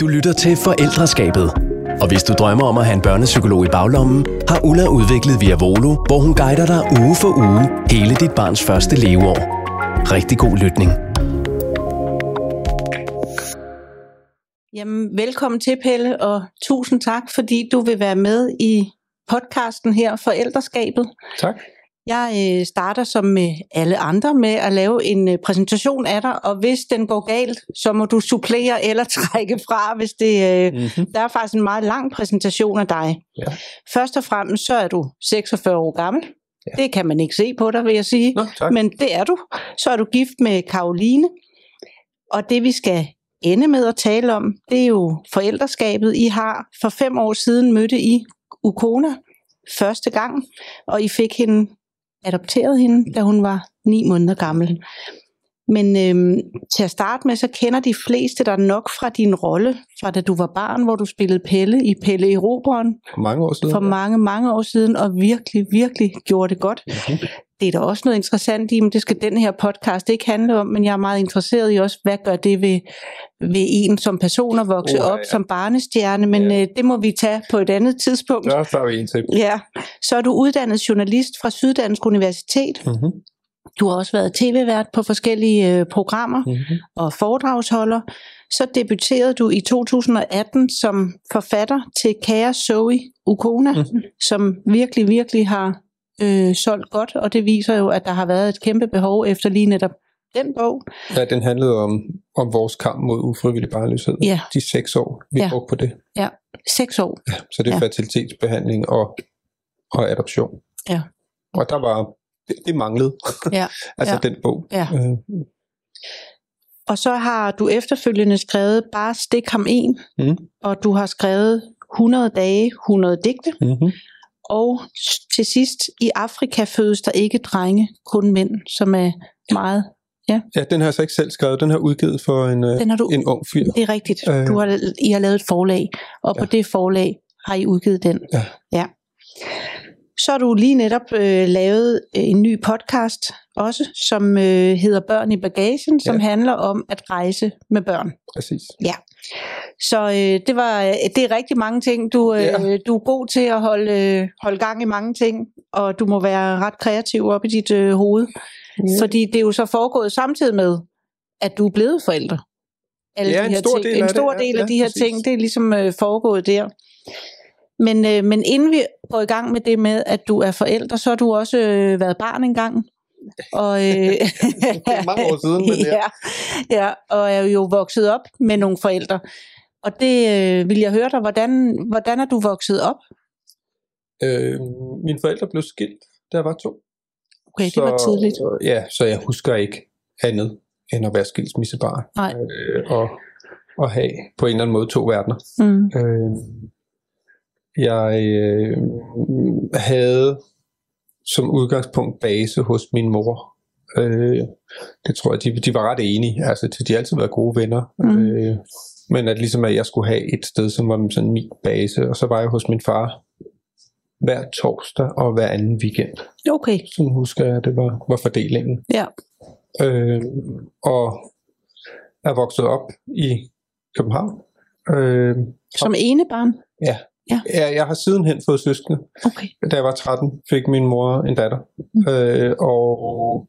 Du lytter til Forældreskabet. Og hvis du drømmer om at have en børnepsykolog i baglommen, har Ulla udviklet Via Volo, hvor hun guider dig uge for uge hele dit barns første leveår. Rigtig god lytning. Jamen, velkommen til, Pelle, og tusind tak, fordi du vil være med i podcasten her, Forældreskabet. Tak. Jeg øh, starter som med alle andre med at lave en øh, præsentation af dig, og hvis den går galt, så må du supplere eller trække fra, hvis det, øh, Mm-hmm. der er faktisk en meget lang præsentation af dig. Ja. Først og fremmest så er du 46 år gammel. Ja. Det kan man ikke se på dig, vil jeg sige. Nå, tak. Men det er du. Så er du gift med Karoline. Og det vi skal ende med at tale om, det er jo forældreskabet. I har for fem år siden mødte I Ukona første gang, og I fik hende adopteret hende, da hun var ni måneder gammel. Men øhm, til at starte med, så kender de fleste dig nok fra din rolle, fra da du var barn, hvor du spillede Pelle i Pelle i Roberen For mange år siden. for mange, mange år siden, og virkelig, virkelig gjorde det godt. Mhm. Det er der også noget interessant i, men det skal den her podcast ikke handle om, men jeg er meget interesseret i også, hvad gør det ved, ved en som person at vokse Uha, op ja. som barnestjerne, men Ja. øh, det må vi tage på et andet tidspunkt. Der tager vi en til. Ja, så er du uddannet journalist fra Syddansk Universitet. Mm-hmm. Du har også været tv-vært på forskellige øh, programmer Mm-hmm. og foredragsholder. Så debuterede du i 2018 som forfatter til Kære Zoe Ukona, Mhm. mm-hmm. som virkelig, virkelig har øh, solgt godt, og det viser jo, at der har været et kæmpe behov efter lige netop den bog. Ja, den handlede om, om vores kamp mod ufrivillig barnløshed. Ja. De seks år, vi Ja. ja. brugte på det. Seks år. Ja, så det er Ja. ja. fertilitetsbehandling og, og adoption. Ja. Og der var, det, det manglede. Ja, altså ja. den bog. Ja. Øh, Og så har du efterfølgende skrevet Bare stik ham en, Mhm. og du har skrevet 100 dage, 100 digte, mm-hmm. og til sidst, i Afrika fødes der ikke drenge, kun mænd, som er meget... Ja, den har jeg så ikke selv skrevet. Den har udgivet for en, øh, Den har du en ung fyr. Det er rigtigt. Øh. Du har, I har lavet et forlag, og på Ja. det forlag har I udgivet den. Ja. ja. Så har du lige netop øh, lavet øh, en ny podcast også, som øh, hedder Børn i bagagen, som Ja. handler om at rejse med børn. Præcis. Så øh, det var øh, det er rigtig mange ting. Du, øh, Ja. du er god til at holde, øh, holde gang i mange ting, og du må være ret kreativ op i dit øh, hoved. Ja. Fordi det er jo så foregået samtidig med, at du er blevet forældre. Alle Ja, de en her stor ting. del en af det, stor ja, del af ja, de her præcis. ting, det er ligesom øh, foregået der. Men, øh, men inden vi går i gang med det med, at du er forældre, så har du også øh, været barn engang. Og, øh, Det er mange år siden, men ja. ja, og er jo vokset op med nogle forældre. Og det øh, vil jeg høre dig, hvordan, hvordan er du vokset op? Øh, mine forældre blev skilt, da jeg var to. Okay, det var tidligt. Ja, så jeg husker ikke andet end at være skilsmissebarn. Nej. Øh, og, og have på en eller anden måde to verdener. Mm. Øh, jeg øh, havde som udgangspunkt base hos min mor. Øh, det tror jeg, de, de var ret enige. Altså, de har altid været gode venner. Mm. Øh, men at ligesom at jeg skulle have et sted, som var sådan min base. Og så var jeg hos min far hver torsdag og hver anden weekend. Okay, Sådan husker jeg, at det var, var fordelingen. ja. Øh, og er vokset op i København. Øh, Som ene barn? ja. Ja. ja. Jeg har sidenhen fået søskende. Okay. Da jeg var 13, fik min mor en datter. Mm. Øh, og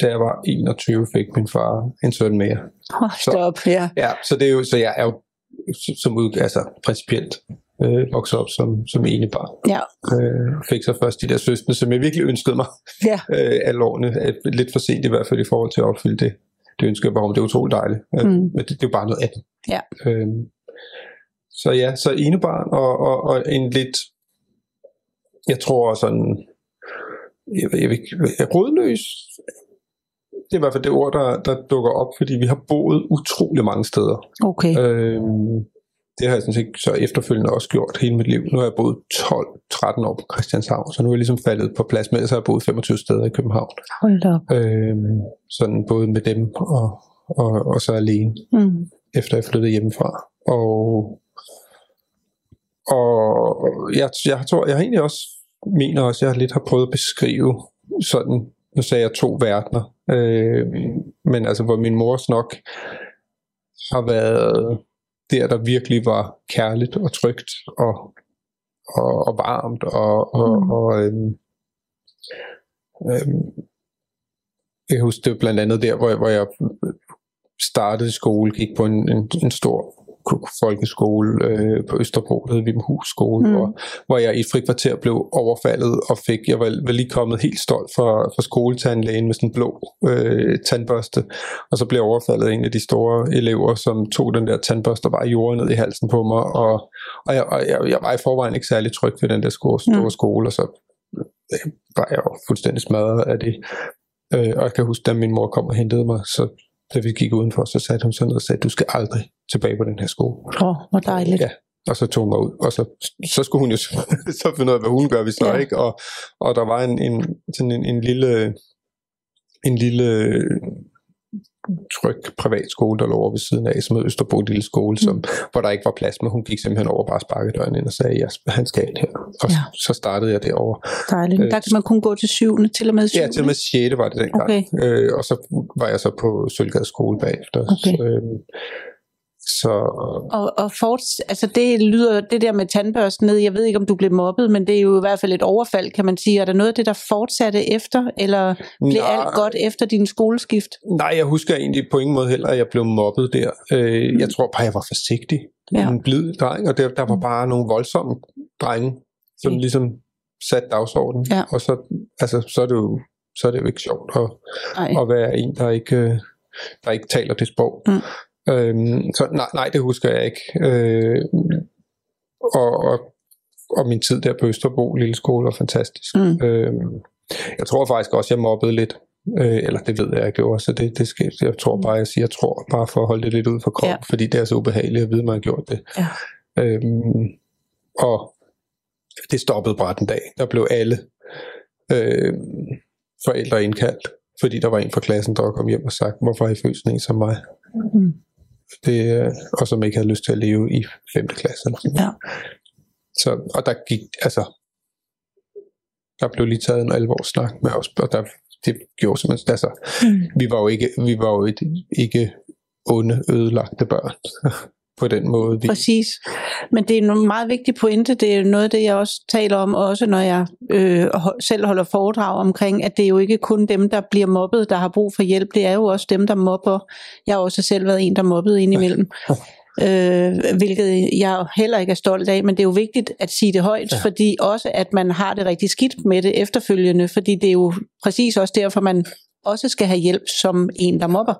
da jeg var 21, fik min far en søn mere. Oh, stop, ja. Ja, så, det er jo, så jeg er jo som ud, altså principielt øh, vokset op som, som ene barn. Ja, Øh, fik så først de der søskende, som jeg virkelig ønskede mig ja. øh, alle årene. Øh, Lidt for sent i hvert fald i forhold til at opfylde det, det ønske, jeg var om. Det er utroligt dejligt. Øh, Mm. Men det, det er jo bare noget andet. Ja. Øh, så ja, så enebarn og, og, og en lidt, jeg tror sådan, jeg, jeg, jeg, jeg, rådløs, det er i hvert fald det ord, der, der dukker op, fordi vi har boet utrolig mange steder. Okay. Øhm, det har jeg sådan set så efterfølgende også gjort hele mit liv. Nu har jeg boet 12-13 år på Christianshavn, så nu er jeg ligesom faldet på plads med, så har jeg boet 25 steder i København. Hold da op. Øhm, sådan både med dem og, og, og så alene, Mm. efter jeg flyttede hjemmefra. Og, og jeg, jeg, tror, jeg egentlig også, mener også, jeg lidt har prøvet at beskrive sådan, nu sagde jeg to verdener, øh, men altså hvor min mors nok har været der, der virkelig var kærligt og trygt og, og, og varmt og, og, Mm. og øhm, øhm, jeg husker det blandt andet der, hvor jeg, hvor jeg startede i skole, gik på en, en, en stor folkeskole øh, på Østerbro, der hed Vimhus skole, Mm. mm. hvor, hvor jeg i et frikvarter blev overfaldet og fik, jeg var, var lige kommet helt stolt fra, fra skoletandlægen med sådan en blå øh, tandbørste, og så blev jeg overfaldet af en af de store elever, som tog den der tandbørste og bare jorden ned i halsen på mig, og, og, jeg, og jeg, jeg var i forvejen ikke særlig tryg ved den der skole, store Mm. skole, og så øh, var jeg jo fuldstændig smadret af det. Øh, og jeg kan huske, da min mor kom og hentede mig, så da vi gik udenfor, så satte hun sig ned og sagde, du skal aldrig tilbage på den her skole. Åh, oh, hvor dejligt. Ja, og så tog hun mig ud, og så, så skulle hun jo så finde ud af, hvad hun gør Ja. ja. ikke? Og, og der var en, en, sådan en, en lille, en lille tryg privatskole, der lå over ved siden af, som hed Østerbro Lille Skole, som, hvor der ikke var plads, men hun gik simpelthen over bare sparkede døren ind og sagde, ja, han skal ind her. Og Ja. så startede jeg derovre. Dejligt. Øh, Der kan man kun gå til syvende, til og med syvende. Ja, til og med 6. var det dengang. Okay. Øh, og så var jeg så på Sølvgade skole bagefter. Okay. Så, øh, så Og, og forts, altså det lyder, det der med tandbørsten ned, jeg ved ikke, om du blev mobbet, men det er jo i hvert fald et overfald, kan man sige. Er der noget af det, der fortsatte efter, eller blev Nej. alt godt efter din skoleskift? Nej, jeg husker egentlig på ingen måde heller, at jeg blev mobbet der. Øh, jeg tror bare, jeg var forsigtig. Ja. En blid dreng, og der, der var bare nogle voldsomme drenge, som Mm. ligesom satte dagsordenen. Ja. Og så, altså, så, er det jo, så er det jo ikke sjovt at, at være en, der ikke, øh, der ikke taler det sprog. Mm. Øhm, så nej, nej, det husker jeg ikke. Øh, og, og, og min tid der på Østerbro Lille Skole var fantastisk. Mm. Øhm, jeg tror faktisk også, jeg mobbede lidt. Øh, eller det ved jeg, jeg gjorde, så det, det skal, jeg tror bare, jeg siger, jeg tror bare for at holde det lidt ud for kroppen, Ja. fordi det er så ubehageligt at vide, at man har gjort det. Ja. Øhm, og det stoppede bare den dag. Der blev alle øh, forældre indkaldt, fordi der var en fra klassen, der kom hjem og sagt, hvorfor har I født sådan en som mig? Mm. Det, øh, og som ikke havde lyst til at leve i 5. klasse. Eller sådan. Ja. Så, og der gik, altså, der blev lige taget en alvorssnak med os, og der, det gjorde simpelthen, altså, Mm. vi var jo ikke, vi var jo ikke, ikke onde, ødelagte børn på den måde. Vi, Præcis. Men det er en meget vigtig pointe. Det er noget af det, jeg også taler om, også når jeg øh, selv holder foredrag omkring, at det er jo ikke kun dem, der bliver mobbet, der har brug for hjælp. Det er jo også dem, der mobber. Jeg har også selv været en, der mobbede indimellem. Øh, hvilket jeg heller ikke er stolt af, men det er jo vigtigt at sige det højt. Ja. fordi også at man har det rigtig skidt med det efterfølgende, fordi det er jo præcis også derfor, man også skal have hjælp som en, der mobber.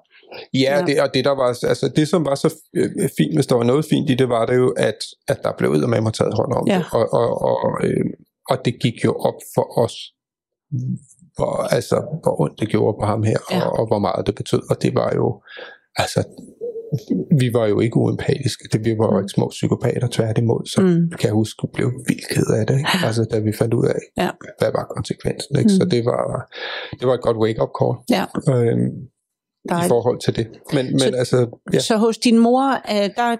Ja, Ja. Det, og det der var, altså det som var så øh, fint, hvis der var noget fint i det, var det jo, at, at der blev ud med mig taget hånd om Ja. det. Og, og, og, øh, og det gik jo op for os, hvor, altså, hvor ondt det gjorde på ham her, Ja. og, og hvor meget det betød. Og det var jo, altså, vi var jo ikke uempatiske. Det, vi var jo ikke små psykopater, tværtimod. Så Mm. kan jeg huske, at blev vildt ked af det, ikke? Altså, da vi fandt ud af, Ja. hvad var konsekvensen. Ikke? Mm. Så det var, det var et godt wake-up call Ja, øhm, i dejligt. forhold til det. Men, men Så- altså, ja. Så hos din mor, øh, der,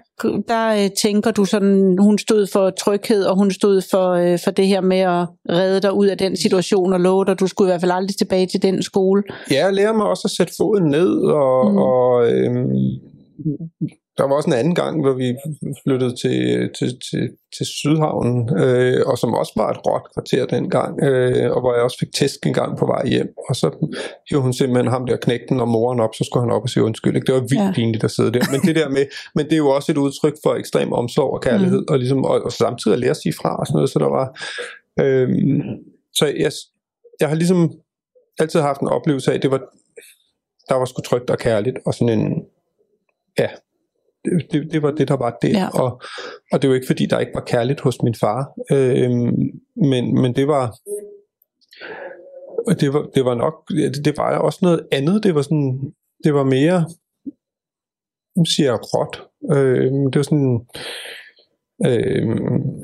der øh, tænker du sådan, hun stod for tryghed, og hun stod for, øh, for det her med at redde dig ud af den situation og love dig, du skulle i hvert fald aldrig tilbage til den skole. Ja, jeg lærer mig også at sætte foden ned, og, Mm. mm. og øhm, der var også en anden gang, hvor vi flyttede til, til, til, til Sydhavnen, øh, og som også var et råt kvarter dengang, øh, og hvor jeg også fik tæsk en gang på vej hjem, og så hiver hun simpelthen ham der knægten og moren op, så skulle han op og sige undskyld. Ikke? Det var vildt Ja. pinligt at sidde der. Men det der med, men det er jo også et udtryk for ekstrem omsorg og kærlighed, mm. og, ligesom, og, og samtidig at lære at sige fra og sådan noget, så der var... Øhm, så jeg, jeg har ligesom altid haft en oplevelse af, at det var, der var sgu trygt og kærligt, og sådan en, ja, det, det, var det, der var det. Ja. Og, og det var ikke, fordi der ikke var kærligt hos min far, øhm, men, men det var, det var, det var nok, det, det var også noget andet, det var sådan, det var mere, siger jeg råt, øhm, det var sådan, øhm,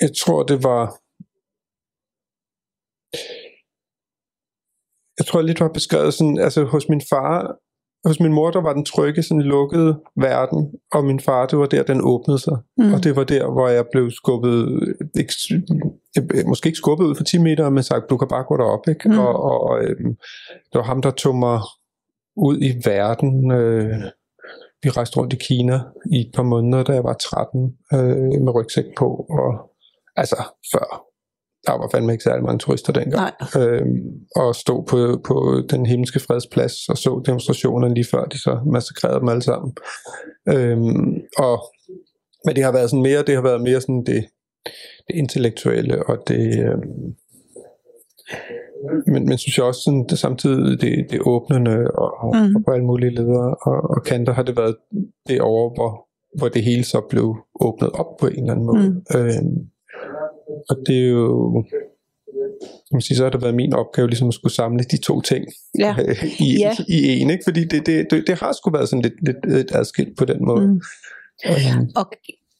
jeg tror, det var, jeg tror lidt var beskrevet sådan, altså hos min far, hos min mor, der var den trygge, sådan lukkede verden, og min far, det var der, den åbnede sig. Mm. Og det var der, hvor jeg blev skubbet, ikke, øh, måske ikke skubbet ud for 10 meter, men sagt, du kan bare gå derop, ikke? Mm. Og, og øhm, det var ham, der tog mig ud i verden, øh, vi rejste rundt i Kina i et par måneder, da jeg var 13, øh, med rygsæk på, og altså før, der var fandme ikke særlig mange turister dengang. Nej. Øhm, og stod på, på den himmelske fredsplads og så demonstrationerne lige før de så massakrerede dem alle sammen. Øhm, og, men det har været sådan mere, det har været mere sådan det, det intellektuelle og det, øhm, men, men synes jeg også sådan, det samtidig det, det åbnende og, mm. og på alle mulige ledere og, og kanter har det været det over, hvor, hvor det hele så blev åbnet op på en eller anden måde. Mm. Øhm, og det er jo, man sige, så har det været min opgave ligesom at skulle samle de to ting Ja. i, Ja. i en, ikke? fordi det, det, det, det har sgu været sådan lidt, lidt, lidt adskilt på den måde. Mm. Øhm, Og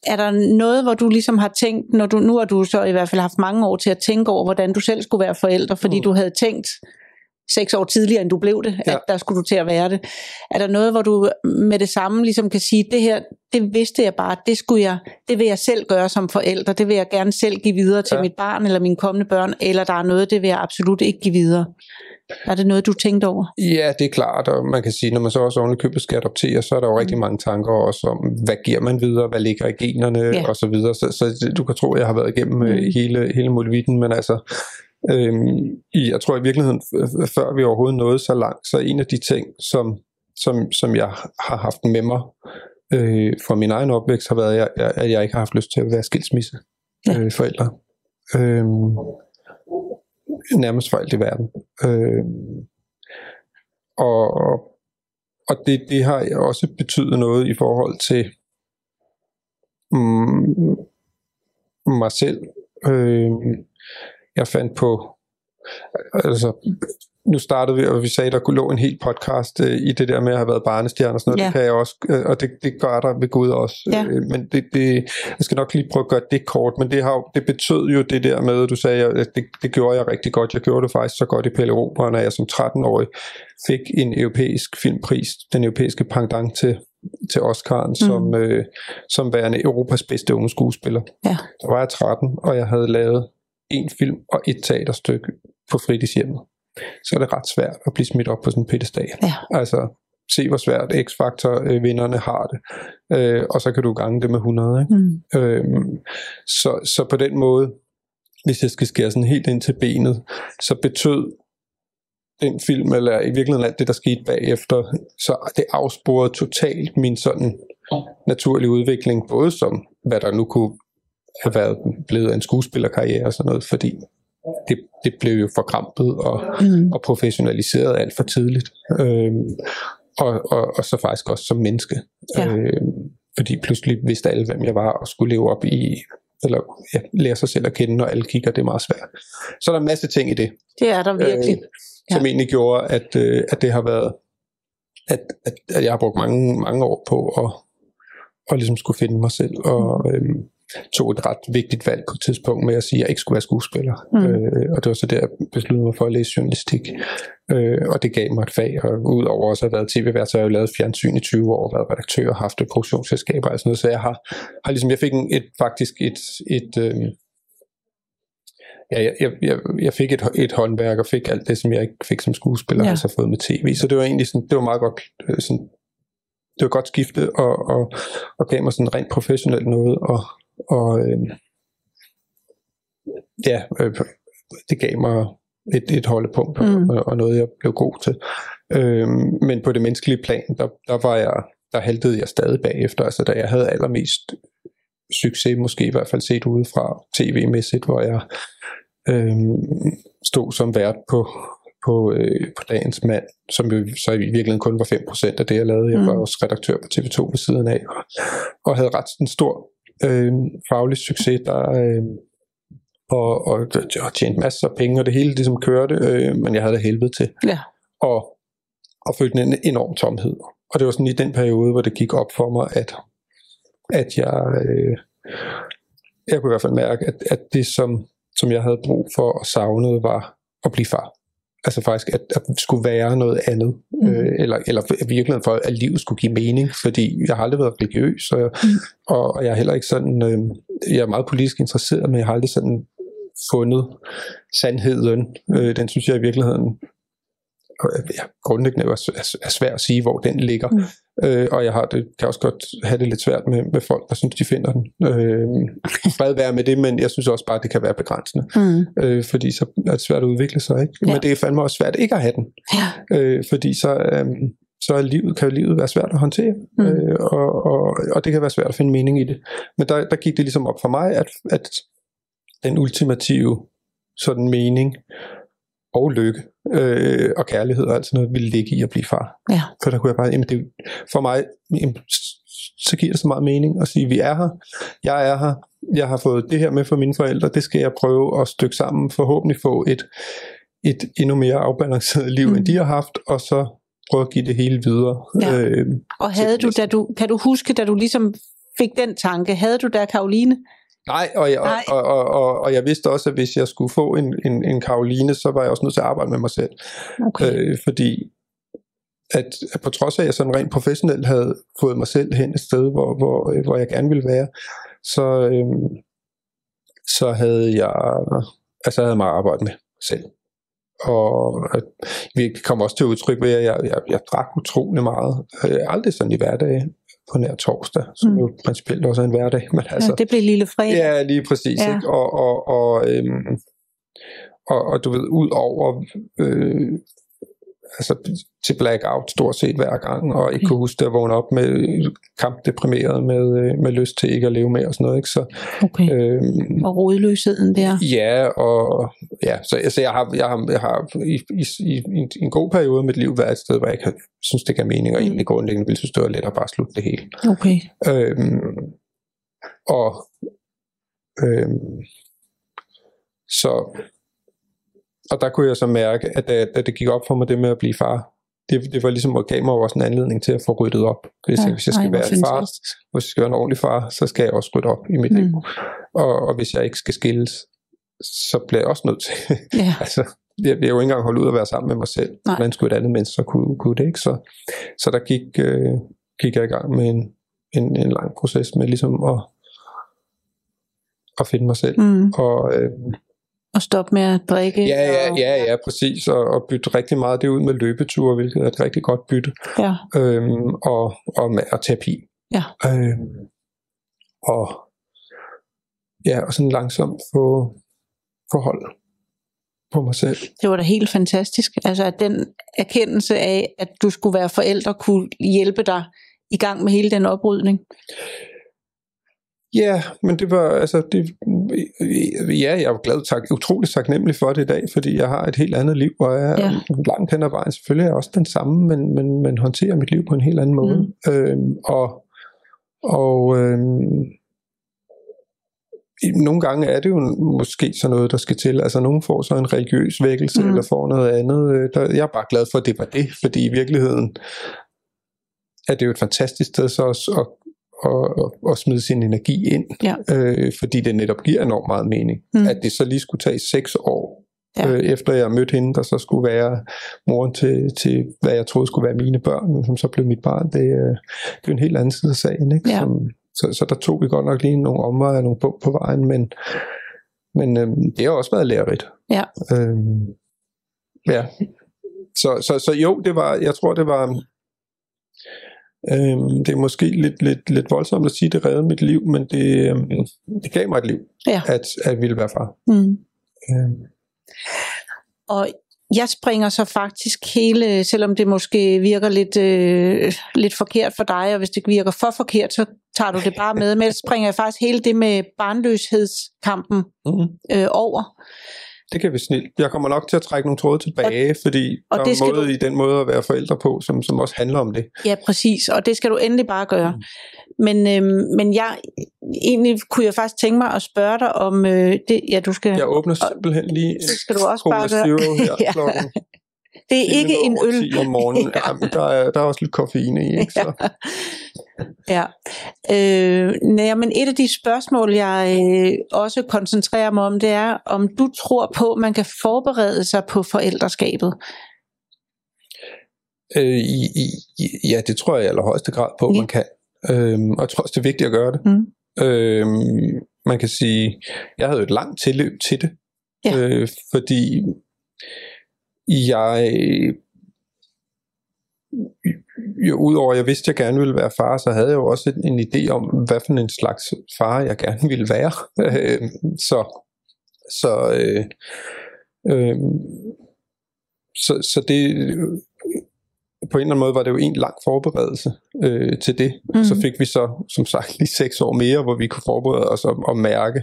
er der noget, hvor du ligesom har tænkt, når du, nu har du så i hvert fald haft mange år til at tænke over, hvordan du selv skulle være forældre, fordi mm. du havde tænkt seks år tidligere, end du blev det, Ja. at der skulle du til at være det. Er der noget, hvor du med det samme ligesom kan sige, det her, det vidste jeg bare, det skulle jeg, det vil jeg selv gøre som forælder, det vil jeg gerne selv give videre til Ja. mit barn eller mine kommende børn, eller der er noget, det vil jeg absolut ikke give videre. Er det noget, du tænkte over? Ja, det er klart, og man kan sige, når man så også oven købet skal adoptere, så er der jo rigtig mange tanker også om, hvad giver man videre, hvad ligger i generne Ja. og så videre. Så, så du kan tro, at jeg har været igennem mm. Mm. hele, hele muligheden, men altså, øhm, i- jeg tror i virkeligheden, før vi overhovedet nåede så langt, så en af de ting, som, som, som jeg har haft med mig øh, fra min egen opvækst, har været, at jeg, at jeg ikke har haft lyst til at være skilsmisse øh, forældre. Øhm, nærmest for alt i verden. Øhm, og og det, det har også betydet noget i forhold til mm, mig selv. Øh, jeg fandt på, altså, nu startede vi, og vi sagde, der kunne lå en hel podcast øh, i det der med at have været barnestjerne og sådan noget. Ja. Det kan jeg også, øh, og det, det gør der ved Gud også. Ja. Øh, men det, det, jeg skal nok lige prøve at gøre det kort, men det, har, jo- det betød jo det der med, at du sagde, at det, det gjorde jeg rigtig godt. Jeg gjorde det faktisk så godt i Pelle Operen, at jeg som 13-årig fik en europæisk filmpris, den europæiske pendant til, til Oscar'en, mm. som, øh, som værende Europas bedste unge skuespiller. Ja. Der var jeg 13, og jeg havde lavet en film og et teaterstykke på fritidshjemmet. Så er det ret svært at blive smidt op på sådan en pedestal. Ja. Altså, se hvor svært X-Factor-vinderne har det. Øh, og så kan du gange det med 100. Ikke? Mm. Øhm, så, så på den måde, hvis jeg skal skære sådan helt ind til benet, så betød den film, eller i virkeligheden alt det, der skete bagefter, så det afsporede totalt min sådan naturlige udvikling, både som hvad der nu kunne været blevet en skuespillerkarriere og sådan noget, fordi det, det blev jo forkrampet og, Mm. og professionaliseret alt for tidligt. Øhm, og, og, og så faktisk også som menneske. Ja. Øhm, fordi pludselig vidste alle, hvem jeg var, og skulle leve op i, eller ja, lære sig selv at kende, når alle kigger, det er meget svært. Så er der en masse ting i det, Det er der virkelig. som egentlig gjorde, at, øh, at det har været, at, at, at jeg har brugt mange, mange år på at, at ligesom skulle finde mig selv, og øhm, tog et ret vigtigt valg på et tidspunkt med at sige, at jeg ikke skulle være skuespiller. Mm. Øh, og det var så der, jeg besluttede mig for at læse journalistik. Øh, og det gav mig et fag, og udover også at have været tv-vært, så har jeg jo lavet fjernsyn i 20 år, været redaktør og haft et produktionsselskab og sådan noget, så jeg har, har ligesom, jeg fik en, et, faktisk et, et øh, ja, jeg, jeg, jeg, fik et, et håndværk og fik alt det, som jeg ikke fik som skuespiller, Ja. altså fået med tv, så det var egentlig sådan, det var meget godt, øh, sådan, det var godt skifte, og, og, og gav mig sådan rent professionelt noget, og, og øh, ja, øh, det gav mig et, et holdepunkt, Mm. og, og noget, jeg blev god til. Øh, men på det menneskelige plan, der, der var jeg, der haltede jeg stadig bagefter, altså da jeg havde allermest succes, måske i hvert fald set udefra tv-mæssigt, hvor jeg øh, stod som vært på, på, øh, på dagens mand, som jo så i virkeligheden kun var 5% af det, jeg lavede. Jeg var Mm. også redaktør på TV2 ved siden af, og, og havde ret en stor øh, faglig succes, der øh, og, og, og tjente masser af penge, og det hele ligesom kørte, øh, men jeg havde det helvede til. Ja. Og, og følte en enorm tomhed. Og det var sådan i den periode, hvor det gik op for mig, at, at jeg, øh, jeg kunne i hvert fald mærke, at, at det, som, som jeg havde brug for og savnede, var at blive far. Altså faktisk, at, at skulle være noget andet. Mm. Øh, eller, eller i virkeligheden for, at livet skulle give mening. Fordi jeg har aldrig været religiøs, og, Mm. og, og jeg er heller ikke sådan... Øh, jeg er meget politisk interesseret, men jeg har aldrig sådan fundet sandheden. Øh, den synes jeg i virkeligheden ja, grundlæggende er, er svært at sige, hvor den ligger. Mm. Øh, og jeg har det, kan også godt have det lidt svært med, med folk, der synes, de finder den. Øh, fred være med det, men jeg synes også bare, det kan være begrænsende. Mm. Øh, fordi så er det svært at udvikle sig. Ikke? Ja. Men det er fandme også svært ikke at have den. Ja. Øh, fordi så, øh, så er livet, kan livet være svært at håndtere, mm. øh, og, og, og det kan være svært at finde mening i det. Men der, der gik det ligesom op for mig, at, at den ultimative sådan mening og lykke øh, og kærlighed og alt sådan noget ville ligge i at blive far. Ja. For der kunne jeg bare, jamen det, for mig, jamen, så giver det så meget mening at sige, vi er her, jeg er her, jeg har fået det her med for mine forældre, det skal jeg prøve at stykke sammen, forhåbentlig få et, et endnu mere afbalanceret liv, mm. end de har haft, og så prøve at give det hele videre. Ja. Øh, og havde du, da du, kan du huske, da du ligesom fik den tanke, havde du der Karoline? Nej, og jeg, Nej. Og, og, og, og jeg vidste også, at hvis jeg skulle få en, en, en Karoline, så var jeg også nødt til at arbejde med mig selv. Okay. Øh, fordi at, at på trods af, at jeg sådan rent professionelt havde fået mig selv hen et sted, hvor, hvor, hvor jeg gerne ville være, så, øhm, så havde jeg altså havde meget arbejde med selv. Og at vi kommer også til udtryk ved, at jeg, jeg, jeg drak utrolig meget. Øh, aldrig sådan i hverdag på nær torsdag, som mm. jo principielt også er en hverdag. Men altså, ja, det bliver lille fredag. Ja, lige præcis. Ja. Ikke? Og, og, og, øhm, og, og du ved, ud over øh, altså til blackout stort set hver gang, og ikke kunne huske at vågne op med kampdeprimeret med, øh, med lyst til ikke at leve mere og sådan noget. Ikke? Så, okay. øhm, og rodløsheden der. Ja, og ja, så altså, jeg har, jeg har, jeg har i, i, i, i en god periode af mit liv været et sted, hvor jeg ikke synes, det gav mening, og mm. egentlig grundlæggende ville synes, det var let at bare slutte det hele. Okay. Øhm, og øhm, så og der kunne jeg så mærke, at da, da det gik op for mig, det med at blive far, det, det var ligesom, at gav mig også en anledning til at få ryddet op. Hvis, ja, jeg, hvis jeg skal ej, være en far, hvis jeg skal være en ordentlig far, så skal jeg også rydde op i mit mm. liv. Og, og hvis jeg ikke skal skilles, så bliver jeg også nødt til. Ja. altså, jeg vil jo ikke engang holde ud at være sammen med mig selv. Nej. Hvordan skulle et andet menneske så kunne, kunne det ikke? Så, så der gik, øh, gik jeg i gang med en, en, en lang proces med ligesom at, at finde mig selv. Mm. Og, øh, og stoppe med at drikke. Ja, ja, og... ja, ja præcis. Og, og bytte rigtig meget det ud med løbeture, hvilket er et rigtig godt bytte. Ja. Øhm, og, og, med, og terapi. Ja. Øhm, og ja, og sådan langsomt få forhold på mig selv. Det var da helt fantastisk. Altså at den erkendelse af, at du skulle være forældre, kunne hjælpe dig i gang med hele den oprydning. Ja, men det var, altså, det, ja, jeg er glad, tak, utrolig taknemmelig for det i dag, fordi jeg har et helt andet liv, og jeg er ja. langt hen ad vejen. Selvfølgelig er jeg også den samme, men, men, men håndterer mit liv på en helt anden måde. Mm. Øhm, og og øhm, nogle gange er det jo måske sådan noget, der skal til. Altså nogen får så en religiøs vækkelse, mm. eller får noget andet. Øh, der, jeg er bare glad for, at det var det, fordi i virkeligheden er det jo et fantastisk sted så også at og, og, og smide sin energi ind, ja. øh, fordi det netop giver enormt meget mening. Mm. At det så lige skulle tage seks år, ja. øh, efter jeg mødte hende, der så skulle være moren til, til, hvad jeg troede skulle være mine børn, som så blev mit barn, det, øh, det er en helt anden side af sagen. Ikke? Ja. Som, så, så der tog vi godt nok lige nogle omveje, nogle punkt på vejen, men, men øh, det har også været lærerigt. Ja. Øh, ja. Så, så, så jo, det var, jeg tror, det var Øhm, det er måske lidt, lidt, lidt voldsomt at sige, at det reddede mit liv, men det, øhm, det gav mig et liv, ja. at, at ville være far. Mm. Øhm. Og jeg springer så faktisk hele, selvom det måske virker lidt, øh, lidt forkert for dig, og hvis det virker for forkert, så tager du det bare med, men springer jeg faktisk hele det med barnløshedskampen mm. øh, over. Det kan vi snilt. Jeg kommer nok til at trække nogle tråde tilbage, og, fordi og der er en måde du... i den måde at være forældre på, som, som også handler om det. Ja, præcis, og det skal du endelig bare gøre. Mm. Men, øhm, men jeg, egentlig kunne jeg faktisk tænke mig at spørge dig om, øh, det, ja du skal... Jeg åbner simpelthen lige det skal du også bare gøre. her ja. klokken. Det er ikke en øl. om morgenen. ja. Jamen, der, er, der er også lidt koffein i, ikke? Så. Ja. Øh, nej, men et af de spørgsmål, jeg øh, også koncentrerer mig om, det er, om du tror på, at man kan forberede sig på forældreskabet? Øh, i, i, ja, det tror jeg i allerhøjeste grad på, ja. man kan. Øh, og jeg tror også, det er vigtigt at gøre det. Mm. Øh, man kan sige, jeg havde et langt tilløb til det, ja. øh, fordi jeg jo udover at jeg vidste, at jeg gerne ville være far, så havde jeg jo også en, en idé om, hvad for en slags far jeg gerne ville være. Øh, så så, øh, øh, så, så det på en eller anden måde var det jo en lang forberedelse øh, til det. Mm. Så fik vi så, som sagt, lige seks år mere, hvor vi kunne forberede os og, og mærke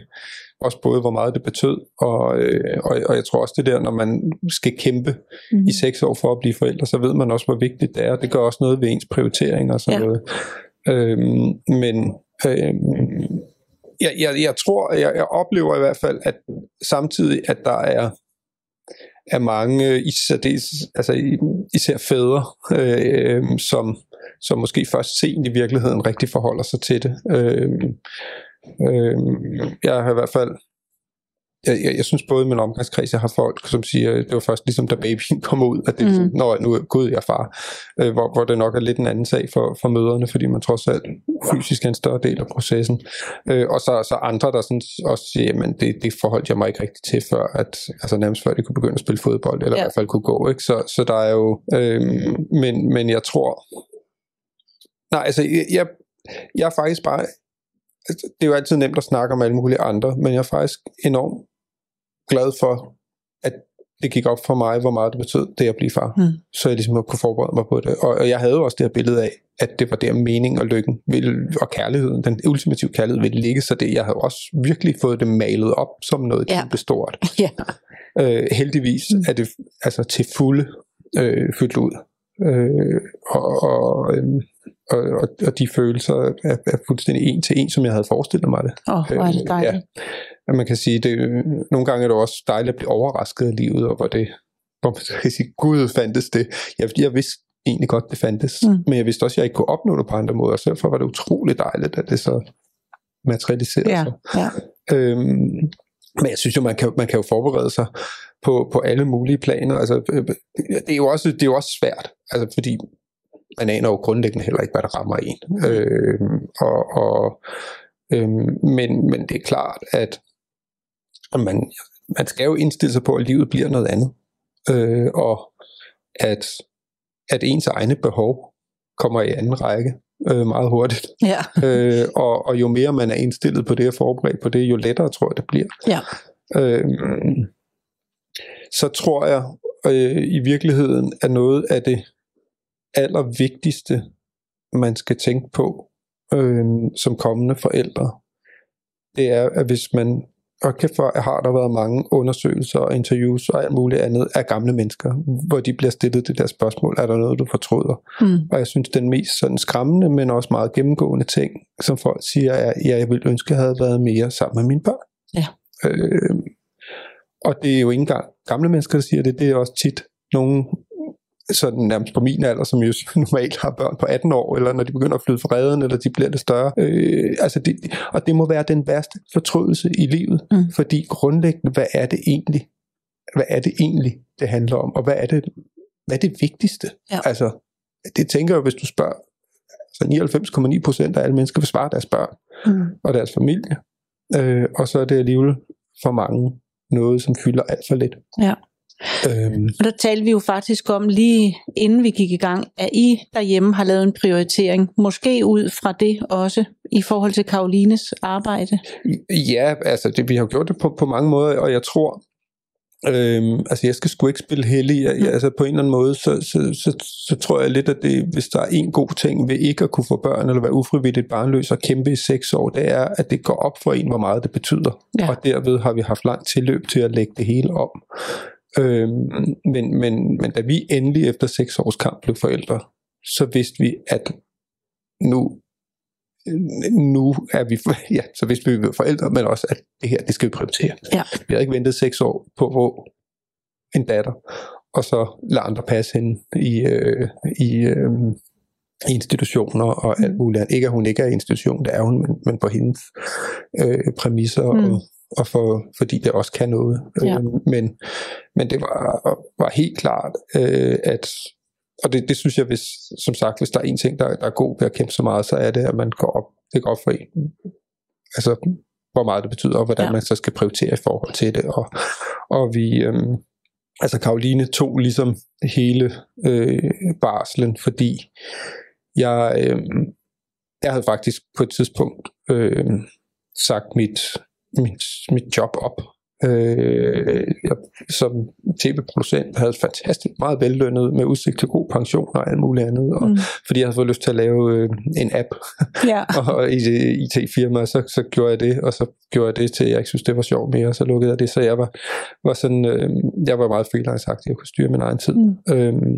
også både, hvor meget det betød, og, øh, og, og jeg tror også det der, når man skal kæmpe mm. i seks år for at blive forældre, så ved man også, hvor vigtigt det er. Det gør også noget ved ens prioritering og sådan ja. noget. Øhm, men øhm, jeg, jeg, jeg tror, jeg, jeg oplever i hvert fald, at samtidig, at der er er mange, især, altså især fædre, øh, som, som måske først sent i virkeligheden rigtig forholder sig til det. Øh, øh, jeg har i hvert fald jeg, jeg, jeg synes både i min omgangskreds, jeg har folk, som siger, det var først ligesom da babyen kom ud, at det, mm. når nu er gud, jeg er far, øh, hvor, hvor det nok er lidt en anden sag for, for møderne, fordi man trods alt fysisk er en større del af processen. Øh, og så, så andre, der sådan også siger, jamen det, det forholdt jeg mig ikke rigtig til før, at, altså nærmest før de kunne begynde at spille fodbold, eller ja. i hvert fald kunne gå, ikke? Så, så der er jo, øh, men, men jeg tror, nej, altså jeg, jeg, jeg er faktisk bare, det er jo altid nemt at snakke om alle mulige andre, men jeg er faktisk enormt glad for, at det gik op for mig, hvor meget det betød, det at blive far. Mm. Så jeg ligesom kunne forberede mig på det. Og, og jeg havde jo også det her billede af, at det var der mening og lykken ville, og kærligheden, den ultimative kærlighed ville ligge, så det, jeg havde også virkelig fået det malet op som noget ja. kæmpe stort. ja. øh, heldigvis mm. er det altså til fulde øh, fyldt ud. Øh, og, og, øh, og, og, og de følelser er, er fuldstændig en til en, som jeg havde forestillet mig det. Åh, oh, hvor er det dejligt. Ja at man kan sige, det, nogle gange er det også dejligt at blive overrasket af livet, og hvor det, hvor man kan sige, gud fandtes det. Jeg, jeg vidste egentlig godt, det fandtes, mm. men jeg vidste også, at jeg ikke kunne opnå det på andre måder, så derfor var det utroligt dejligt, at det så materialiserede ja, sig. Ja. Øhm, men jeg synes jo, man kan, man kan jo forberede sig på, på alle mulige planer. Altså, øh, det, er jo også, det er jo også svært, altså, fordi man aner jo grundlæggende heller ikke, hvad der rammer en. Øhm, og, og, øhm, men, men det er klart, at man, man skal jo indstille sig på, at livet bliver noget andet. Øh, og at, at ens egne behov kommer i anden række øh, meget hurtigt. Ja. øh, og, og jo mere man er indstillet på det og forberedt på det, jo lettere tror jeg det bliver. Ja. Øh, så tror jeg øh, i virkeligheden, at noget af det allervigtigste, man skal tænke på øh, som kommende forældre, det er, at hvis man og kæft for, har der været mange undersøgelser og interviews og alt muligt andet af gamle mennesker, hvor de bliver stillet det der spørgsmål, er der noget, du fortryder? Mm. Og jeg synes, den mest sådan skræmmende, men også meget gennemgående ting, som folk siger, er, ja, jeg ville ønske, at jeg havde været mere sammen med mine børn. Ja. Øh, og det er jo ikke engang gamle mennesker, der siger det, det er også tit nogle sådan nærmest på min alder, som jo normalt har børn på 18 år, eller når de begynder at flyde fra redden, eller de bliver lidt større. Øh, altså det, og det må være den værste fortrydelse i livet, mm. fordi grundlæggende, hvad er det egentlig? Hvad er det egentlig, det handler om? Og hvad er det, hvad er det vigtigste? Ja. Altså, det tænker jeg, hvis du spørger, så 99,9 procent af alle mennesker vil svare deres børn mm. og deres familie. Øh, og så er det alligevel for mange noget, som fylder alt for lidt. Ja. Øhm. Og der talte vi jo faktisk om lige inden vi gik i gang, at I derhjemme har lavet en prioritering, måske ud fra det også, i forhold til Karolines arbejde. Ja, altså det, vi har gjort det på, på mange måder, og jeg tror, Øhm, altså jeg skal sgu ikke spille heldig. Jeg, jeg, altså på en eller anden måde, så, så, så, så tror jeg lidt, at det, hvis der er en god ting ved ikke at kunne få børn, eller være ufrivilligt barnløs og kæmpe i seks år, det er, at det går op for en, hvor meget det betyder. Ja. Og derved har vi haft langt tilløb til at lægge det hele om. Øhm, men, men, men da vi endelig efter seks års kamp blev forældre, så vidste vi, at nu, nu er vi, ja, så vidste vi, at vi var forældre, men også, at det her, det skal vi prioritere. Ja. Vi har ikke ventet seks år på hvor en datter, og så lade andre passe hende i, øh, i, øh, institutioner og alt muligt. Ikke at hun ikke er i institution, det er hun, men, men på hendes øh, præmisser mm. og, og for, fordi det også kan noget. Ja. Øh, men, men det var, var helt klart, øh, at og det, det synes jeg, hvis, som sagt, hvis der er en ting, der, der er god ved at kæmpe så meget, så er det, at man går op, det går op for en. Altså, hvor meget det betyder, og hvordan ja. man så skal prioritere i forhold til det. Og, og vi, øhm, altså Karoline tog ligesom hele øh, barslen, fordi jeg, øh, jeg havde faktisk på et tidspunkt øh, sagt mit, mit, mit job op. Øh, jeg, som tv-producent havde fantastisk meget vellønnet med udsigt til god pension og alt muligt andet, og, mm. fordi jeg havde fået lyst til at lave øh, en app, Ja. og i det IT-firma, så, så gjorde jeg det, og så gjorde jeg det til, jeg ikke synes, det var sjovt mere, og så lukkede jeg det, så jeg var, var sådan, øh, jeg var meget freelance jeg kunne styre min egen tid. Mm. Øhm,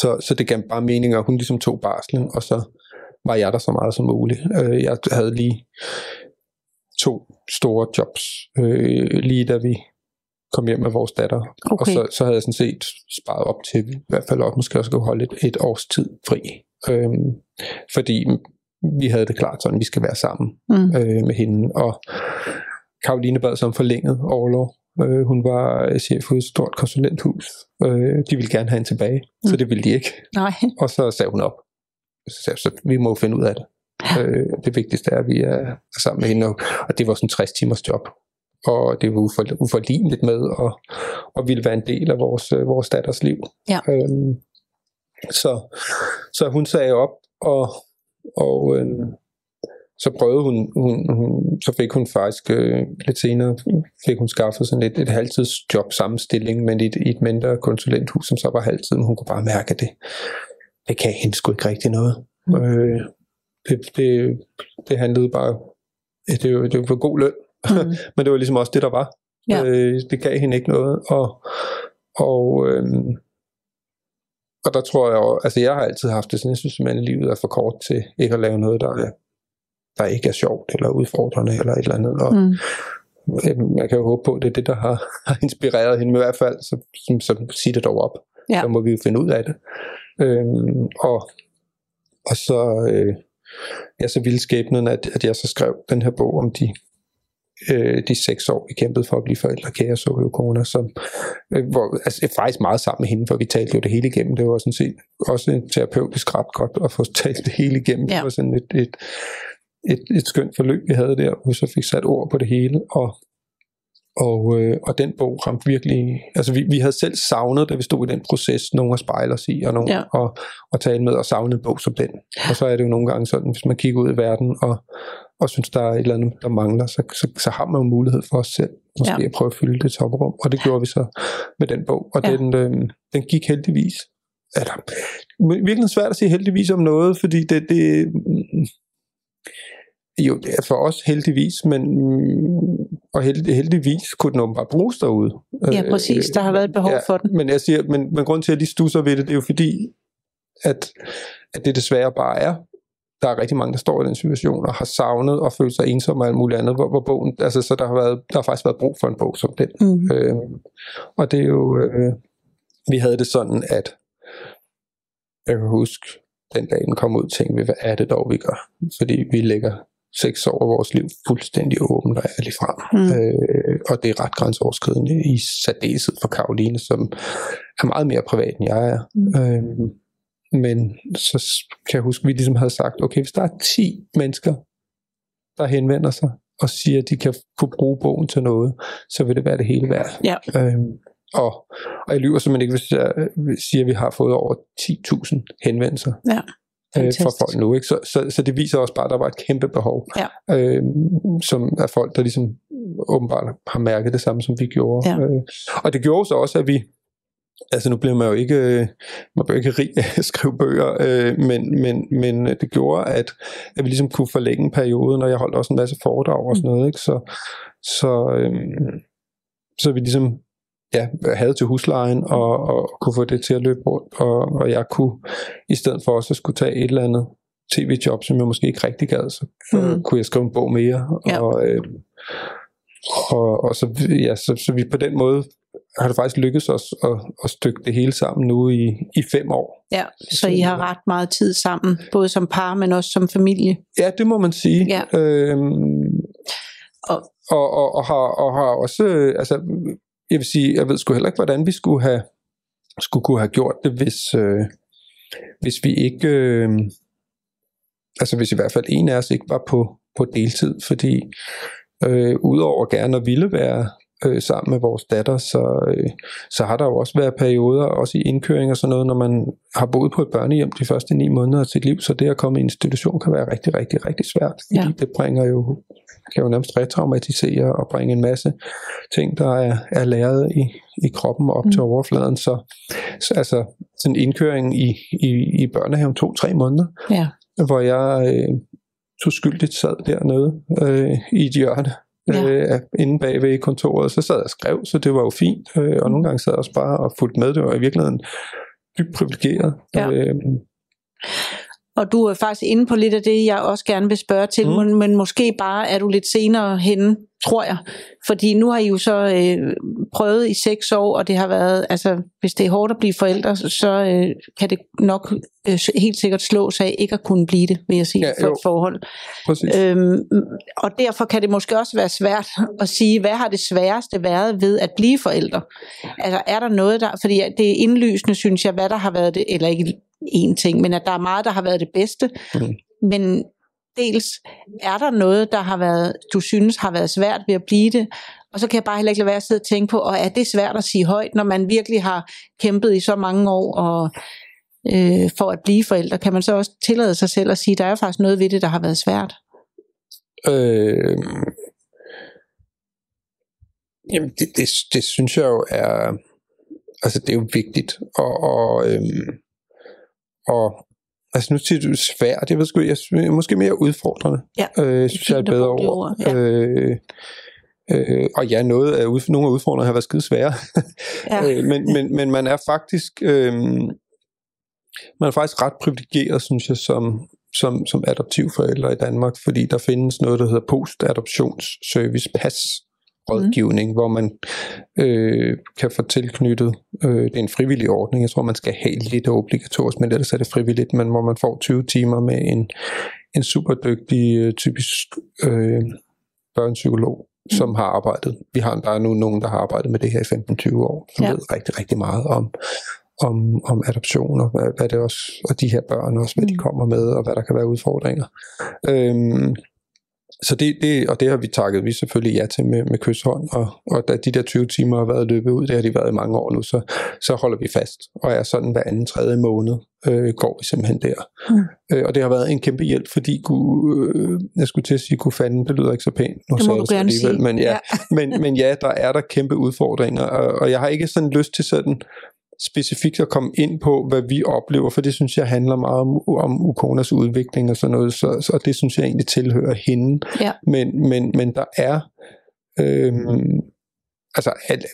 så, så det gav bare mening, at hun ligesom tog barslen, og så var jeg der så meget som muligt. Øh, jeg havde lige to store jobs, øh, lige da vi kom hjem med vores datter. Okay. Og så, så havde jeg sådan set sparet op til, i hvert fald også måske også kunne holde et, et års tid fri. Øhm, fordi vi havde det klart sådan, vi skal være sammen Mm. øh, med hende. Og Karoline bad som forlænget overlov. Øh, hun var chef for et stort konsulenthus. Øh, de ville gerne have hende tilbage, mm. så det ville de ikke. Nej. Og så sagde hun op. Så sagde jeg, så vi må finde ud af det. Øh, det vigtigste er, at vi er sammen med hende. Og, og det var sådan en 60 timers job. Og det var ufor, uforligneligt med at, at ville være en del af vores, øh, vores datters liv. Ja. Øhm, så, så hun sagde op, og, og øh, så prøvede hun, hun, hun, så fik hun faktisk øh, lidt senere, fik hun skaffet sådan et, et halvtidsjob sammenstilling, men i et, et mindre konsulenthus, som så var halvtid, men hun kunne bare mærke, det, det kan hende sgu ikke rigtig noget. Mm. Øh, det, det, det handlede bare, det, var, det var for god løn, Mm. men det var ligesom også det, der var. Ja. Øh, det gav hende ikke noget, og, og, øhm, og der tror jeg, altså jeg har altid haft det sådan, jeg synes simpelthen, at livet er for kort til ikke at lave noget, der, er, der ikke er sjovt, eller udfordrende, eller et eller andet, og Mm. Øhm, Jeg kan jo håbe på, at det er det, der har, har inspireret hende, men i hvert fald, så, så, så sig det dog op. Ja. Så må vi jo finde ud af det. Øhm, og, og så, øh, ja, så ville skæbnen, at, at jeg så skrev den her bog om de, øh, de seks år, vi kæmpede for at blive forældre, kære så jo corona, som, øh, hvor, altså faktisk meget sammen med hende, for vi talte jo det hele igennem. Det var sådan set også en terapeutisk ret godt at få talt det hele igennem. Ja. Det var sådan et, et, et, et skønt forløb, vi havde der, hvor vi så fik sat ord på det hele, og, og, øh, og den bog ramte virkelig, altså vi, vi havde selv savnet, da vi stod i den proces, nogen at spejle os i, og nogen Ja. ja. at, at tale med, og savne en bog som den. Og så er det jo nogle gange sådan, hvis man kigger ud i verden, og, og synes, der er et eller andet, der mangler, så, så, så har man jo mulighed for os selv, måske Ja. at prøve at fylde det tomrum, og det gjorde vi så med den bog, og Ja. den, øh, den gik heldigvis. Eller, virkelig svært at sige heldigvis om noget, fordi det, det jo, det er for os heldigvis, men og held, heldigvis kunne den åbenbart bruges derude. Ja, præcis. Der har været et behov for den. Men jeg siger, men, men grund til, at lige stusser ved det, det er jo fordi, at, at det desværre bare er, der er rigtig mange, der står i den situation og har savnet og følt sig ensomme og alt muligt andet, hvor, hvor bogen, altså så der har, været, der har faktisk været brug for en bog som den. Mm. Øh, og det er jo, øh, vi havde det sådan, at jeg kan huske, den dag den kom ud, tænkte vi, hvad er det dog, vi gør? Fordi vi lægger seks år af vores liv fuldstændig åbent og ærligt frem. Mm. Øh, og det er ret grænseoverskridende i særdeleshed for Karoline, som er meget mere privat, end jeg er. Mm. Øh, men så kan jeg huske, at vi ligesom havde sagt, okay, hvis der er 10 mennesker, der henvender sig og siger, at de kan kunne bruge bogen til noget, så vil det være det hele værd. Ja. Øhm, og, og jeg lyver simpelthen ikke, hvis jeg siger, at vi har fået over 10.000 henvendelser Ja. Øh, fra Fantastisk. folk nu. Ikke? Så, så, så det viser også bare, at der var et kæmpe behov, Ja. øhm, som er folk, der ligesom åbenbart har mærket det samme, som vi gjorde. Ja. Øh, og det gjorde så også, at vi Altså nu bliver man jo ikke, øh, man bliver ikke rig af at skrive bøger, øh, men, men, men det gjorde, at, at vi ligesom kunne forlænge perioden, og jeg holdt også en masse foredrag og sådan noget, ikke? Så, så, øhm, så vi ligesom ja, havde til huslejen og, og kunne få det til at løbe rundt, og, og jeg kunne, i stedet for også at skulle tage et eller andet tv-job, som jeg måske ikke rigtig gad, så Mm. kunne jeg skrive en bog mere, Ja. og, øh, og, og så, ja, så, så vi på den måde har det faktisk lykkedes os at, at stykke det hele sammen nu i, i fem år. Ja, så I har ret meget tid sammen, både som par, men også som familie. Ja, det må man sige. Ja. Øhm, Og- og, og, og, har, og har også, altså, jeg vil sige, jeg ved sgu heller ikke, hvordan vi skulle have, skulle kunne have gjort det, hvis, øh, hvis vi ikke, øh, altså hvis i hvert fald en af os ikke var på, på deltid, fordi øh, udover gerne at ville være øh, sammen med vores datter, så, øh, så har der jo også været perioder, også i indkøring og sådan noget, når man har boet på et børnehjem de første ni måneder af sit liv, så det at komme i institution kan være rigtig, rigtig, rigtig svært, fordi Ja. det bringer jo, kan jo nærmest retraumatisere og bringe en masse ting, der er, er læret i, i kroppen op mm. til Mm. overfladen, så, så altså sådan en indkøring i, i, i børnehaven tog tre måneder, Ja. hvor jeg øh, så skyldigt sad dernede øh, i et hjørne, Ja. øh, inde bagved i kontoret. Så sad jeg og skrev, så det var jo fint. Øh, og nogle gange sad jeg også bare og fulgte med. Det var i virkeligheden dybt privilegeret. Ja. Øh, Og du er faktisk inde på lidt af det, jeg også gerne vil spørge til, Mm. men, men måske bare er du lidt senere henne, tror jeg. Fordi nu har I jo så øh, prøvet i seks år, og det har været, altså hvis det er hårdt at blive forældre, så øh, kan det nok øh, helt sikkert slå sig ikke at kunne blive det, vil jeg sige, Ja, for et forhold. præcis. Øhm, og derfor kan det måske også være svært at sige, hvad har det sværeste været ved at blive forældre? Altså er der noget der, fordi det er indlysende, synes jeg, hvad der har været det, eller ikke én ting, men at der er meget, der har været det bedste. Mhm. Men dels er der noget, der har været, du synes har været svært ved at blive det, og så kan jeg bare heller ikke lade være at sidde og tænke på, og er det svært at sige højt, når man virkelig har kæmpet i så mange år og, øh, for at blive forældre? Kan man så også tillade sig selv at sige, der er faktisk noget ved det, der har været svært? Øh, jamen, det, det, det synes jeg jo er... Altså, det er jo vigtigt. Og, og, øhm, og altså, nu siger du svært. Jeg ved sgu, jeg synes, måske mere udfordrende. Ja, øh, synes jeg er et bedre ord. ord, ja. Øh, øh, og ja, noget af, ud- nogle af udfordringerne har været skide svære. Ja. øh, men, men, men man er faktisk øh, man er faktisk ret privilegeret, synes jeg, som, som, som adoptivforældre i Danmark, fordi der findes noget, der hedder post-adoptionsservice pas rådgivning, mm. hvor man øh, kan få tilknyttet, øh, det er en frivillig ordning, jeg tror man skal have lidt obligatorisk, men ellers er det frivilligt, men hvor man får 20 timer med en, en super dygtig, øh, typisk øh, børnepsykolog, mm. som har arbejdet. Vi har der er nu nogen, der har arbejdet med det her i 15-20 år, som Ja. ved rigtig, rigtig meget om, om, om adoption, og hvad, hvad det også, og de her børn også, hvad mm. de Mm. kommer med, og hvad der kan være udfordringer. Øhm, så det, det, og det har vi takket vi selvfølgelig ja til med, med kysshånd, og, og da de der 20 timer har været løbet ud, det har de været i mange år nu, så, så holder vi fast, og er sådan hver anden tredje måned, øh, går vi simpelthen der. Mm. Øh, og det har været en kæmpe hjælp, fordi kunne, øh, jeg skulle til at sige, kunne fanden, det lyder ikke så pænt, nu Det må du gerne sige. men ja, men, men ja, der er der kæmpe udfordringer, og, og jeg har ikke sådan lyst til sådan specifikt at komme ind på, hvad vi oplever, for det synes jeg handler meget om, om Ukonas udvikling og sådan noget, så, så det synes jeg egentlig tilhører hende. Ja. Men, men, men der er øhm, altså alle,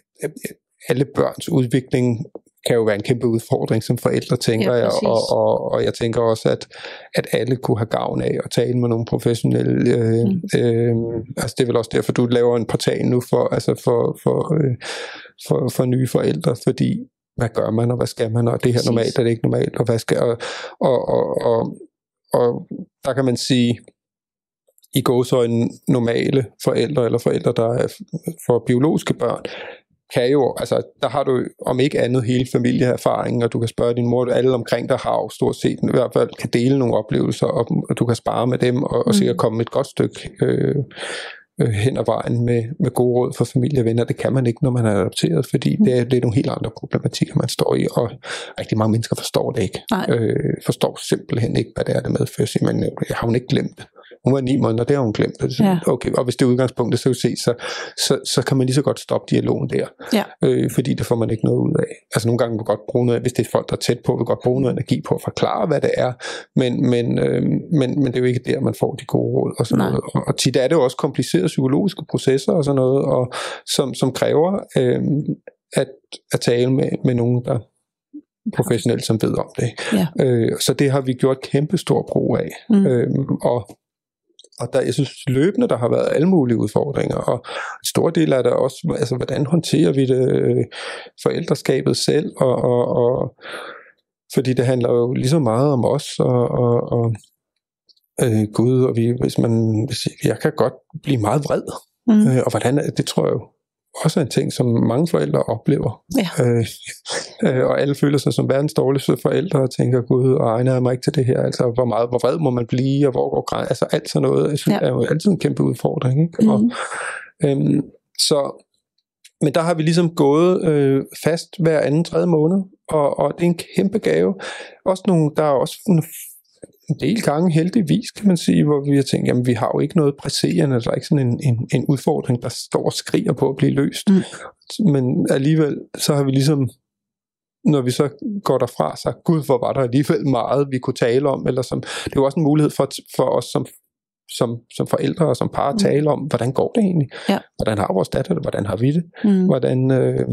alle børns udvikling kan jo være en kæmpe udfordring som forældre, tænker Ja, jeg, og, og, og jeg tænker også, at, at alle kunne have gavn af at tale med nogle professionelle. Øh, Mm. øh, altså det er vel også derfor, du laver en portal nu for, altså for, for, øh, for, for nye forældre, fordi hvad gør man, og hvad skal man, og det her normalt, er det ikke normalt, og hvad skal, og, og, og, og, og der kan man sige, i gåsøjne normale forældre, eller forældre, der er for biologiske børn, kan jo, altså der har du om ikke andet hele familieerfaringen, og du kan spørge din mor, alle omkring dig har jo stort set i hvert fald kan dele nogle oplevelser, og, og du kan spare med dem, og, og Mm. sikkert komme et godt stykke øh, øh, hen ad vejen med, med gode råd for familie og venner. Det kan man ikke, når man er adopteret, fordi Mm. det, er, det er nogle helt andre problematikker, man står i, og rigtig mange mennesker forstår det ikke. Nej. Øh, forstår simpelthen ikke, hvad det er, det medfører. Siger man, jeg har hun ikke glemt det. Hun var ni måneder, det har hun glemt. Det. Ja. Okay, og hvis det er udgangspunktet, så, kan se, så, så, så kan man lige så godt stoppe dialogen der. Ja. Øh, fordi det får man ikke noget ud af. Altså nogle gange vil godt bruge noget, hvis det er folk, der er tæt på, vil godt bruge noget energi på at forklare, hvad det er. Men, men, øh, men, men det er jo ikke der, man får de gode råd og sådan Nej. noget. Og, og tit er det jo også komplicerede psykologiske processer og sådan noget, og, som, som kræver øh, at, at tale med, med nogen, der professionelt, som ved om det. Ja. Øh, så det har vi gjort kæmpe stor brug af. Mm. Øhm, og og der, jeg synes løbende, der har været alle mulige udfordringer, og en stor del af det også, altså hvordan håndterer vi det, øh, forældreskabet selv, og, og, og fordi det handler jo lige så meget om os, og, og, og øh, Gud, og vi, hvis man, hvis jeg kan godt blive meget vred, Mm. øh, og hvordan, det tror jeg jo også er en ting, som mange forældre oplever. Ja. Øh, øh, og alle føler sig som verdens dårligste forældre og tænker, gud, og egner jeg mig ikke til det her? Altså, hvor meget, hvor vred må man blive, og hvor går græn? Altså, alt sådan noget, jeg synes, Ja. er jo altid en kæmpe udfordring. Ikke? Og, Mm. øhm, så, men der har vi ligesom gået øh, fast hver anden, tredje måned, og, og det er en kæmpe gave. Også nogle, der er også en, del gange heldigvis, kan man sige, hvor vi har tænkt, jamen vi har jo ikke noget presserende, der er ikke sådan en, en, en udfordring, der står og skriger på at blive løst. Mm. Men alligevel, så har vi ligesom når vi så går derfra, så gud, hvor var der alligevel meget, vi kunne tale om, eller som, det er jo også en mulighed for, for os som, som, som forældre og som par at mm. tale om, hvordan går det egentlig? Ja. Hvordan har vores datter det? Hvordan har vi det? Mm. Hvordan, øh,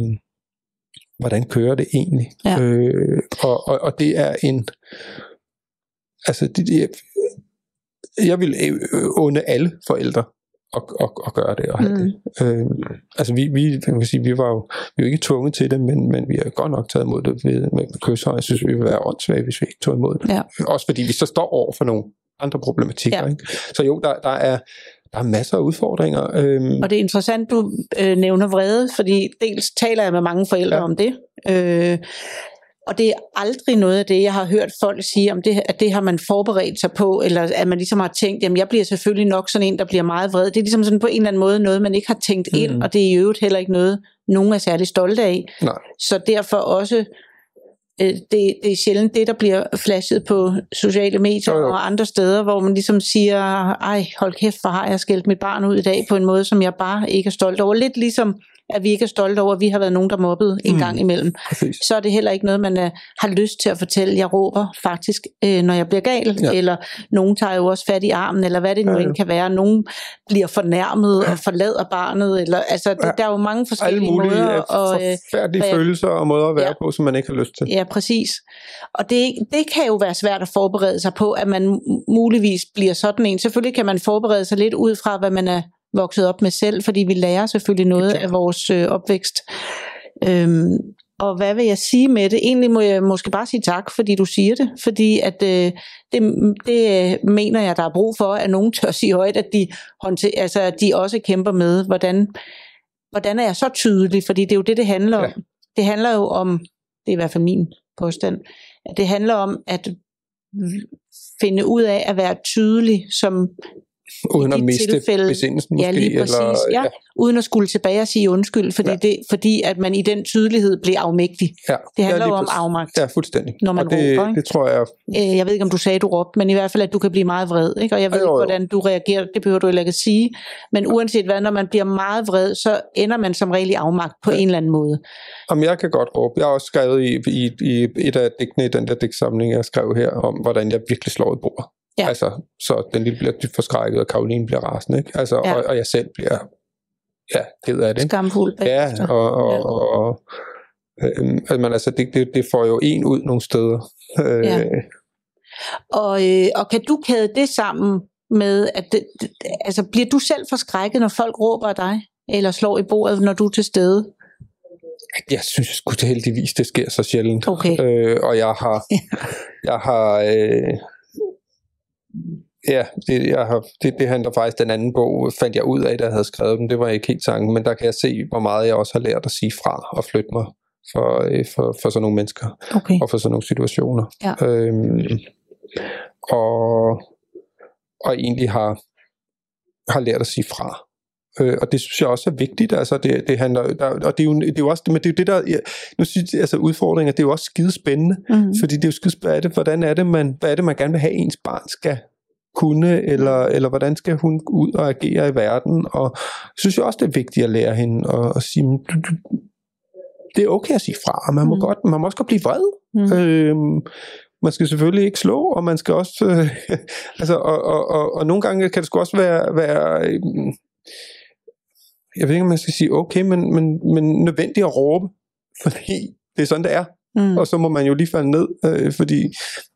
hvordan kører det egentlig? Ja. Øh, og, og, og det er en, altså det, det, jeg vil øh, unde alle forældre at, at, at gøre det og have mm. det. Øh, altså vi, vi, man kan sige, vi var jo, vi var ikke tvunget til det, men, men vi har godt nok taget imod det med, med, kysser, og jeg synes, vi ville være åndssvage, hvis vi ikke tog imod det. Ja. Også fordi vi så står over for nogle andre problematikker. Ja. Ikke? Så jo, der, der er der er masser af udfordringer. Øhm, Og det er interessant, du øh, nævner vrede, fordi dels taler jeg med mange forældre ja. om det, øh, og det er aldrig noget af det, jeg har hørt folk sige, om det, at det har man forberedt sig på, eller at man ligesom har tænkt, jamen jeg bliver selvfølgelig nok sådan en, der bliver meget vred. Det er ligesom sådan på en eller anden måde noget, man ikke har tænkt ind, Mhm. og det er i øvrigt heller ikke noget, nogen er særlig stolte af. nej, Så derfor også, øh, det, det er sjældent det, der bliver flashet på sociale medier Jo, jo. og andre steder, hvor man ligesom siger, ej, hold kæft, hvor har jeg skældt mit barn ud i dag på en måde, som jeg bare ikke er stolt over. Lidt ligesom, at vi ikke er stolte over, at vi har været nogen, der mobbede en Mm. gang imellem. præcis. Så er det heller ikke noget, man uh, har lyst til at fortælle. Jeg råber faktisk, øh, når jeg bliver gal, Ja. ja. eller nogen tager jo også fat i armen, eller hvad det nu Ja, ja, ja. end kan være. Nogen bliver fornærmet og forlader barnet, eller altså, det, Ja. der er jo mange Alle forskellige mulige måder. øh, Og, øh, forfærdelige hvad- følelser og måder at være Ja. på, som man ikke har lyst til. Ja, præcis. Og det, det kan jo være svært at forberede sig på, at man mu- muligvis bliver sådan en. Selvfølgelig kan man forberede sig lidt ud fra, hvad man er vokset op med selv, fordi vi lærer selvfølgelig noget af vores øh, opvækst. Øhm, og hvad vil jeg sige med det? Egentlig må jeg måske bare sige tak, fordi du siger det. Fordi at øh, det, det øh, mener jeg, der er brug for, at nogen tør sige højt, at de, håndter, altså, at de også kæmper med, hvordan, hvordan er jeg så tydelig? Fordi det er jo det, det handler om. Ja. Det handler jo om, det er i hvert fald min påstand, at det handler om at finde ud af at være tydelig som Uden at miste tilfælde- besindelsen måske. ja, lige præcis, eller, ja, uden at skulle tilbage og sige undskyld, fordi, Ja. ja. det, fordi at man i den tydelighed bliver afmægtig. ja. Det handler ja, jo om afmagt. Ja, fuldstændig. når man og det, råber, ikke? det tror jeg, Øh, Jeg ved ikke, om du sagde, du råbte, men i hvert fald, at du kan blive meget vred. Ikke? Og jeg ved Jo, jo. ikke, hvordan du reagerer. Det behøver du heller ikke at sige. Men uanset hvad, når man bliver meget vred, så ender man som regel i afmagt på Ja. en eller anden måde. Om jeg kan godt råbe. Jeg har også skrevet i, i, i et af digtene i den der digtsamling, jeg skrev her, om hvordan jeg virkelig slår i bordet. Ja. Altså, så den lille bliver dybt forskrækket, og Karoline bliver rasende. Ikke? Altså, Ja. og, og jeg selv bliver ja, ked af det. Skamfuld Ja, og, og, Ja. og, og øhm, altså, men altså, det, det, det får jo en ud nogle steder. Øh, Ja. Og, øh, og kan du kæde det sammen med, at det, det, altså, bliver du selv forskrækket, når folk råber af dig? Eller slår i bordet, når du er til stede? Jeg synes sgu det heldigvis, det sker så sjældent. Okay. Øh, og jeg har, jeg har, øh, ja, det, jeg har, det, det handler faktisk, den anden bog fandt jeg ud af, da jeg havde skrevet den, det var ikke helt tanken, men der kan jeg se, hvor meget jeg også har lært at sige fra og flytte mig for, øh, for, for sådan nogle mennesker Okay. og for sådan nogle situationer. Ja. Øhm, og, og egentlig har, har lært at sige fra. Øh, og det synes jeg også er vigtigt. Altså, det, det handler, der, og det er, jo, det er jo også, men det er jo det der, ja, nu synes jeg, altså udfordringer, det er jo også skide spændende, Mm. fordi det er jo skide spændende, hvordan er det, man, hvad er det, man gerne vil have, ens barn skal kunne, eller, eller hvordan skal hun ud og agere i verden, og jeg synes jeg også, det er vigtigt at lære hende at, at sige, du, du, det er okay at sige fra, og man må, Mm. godt, man må også godt blive vred. Mm. Øhm, man skal selvfølgelig ikke slå, og man skal også, øh, altså, og, og, og, og nogle gange kan det sgu også være, være øh, jeg ved ikke, om man skal sige okay, men, men, men nødvendigt at råbe, fordi det er sådan, det er, Mm. og så må man jo lige falde ned, øh, fordi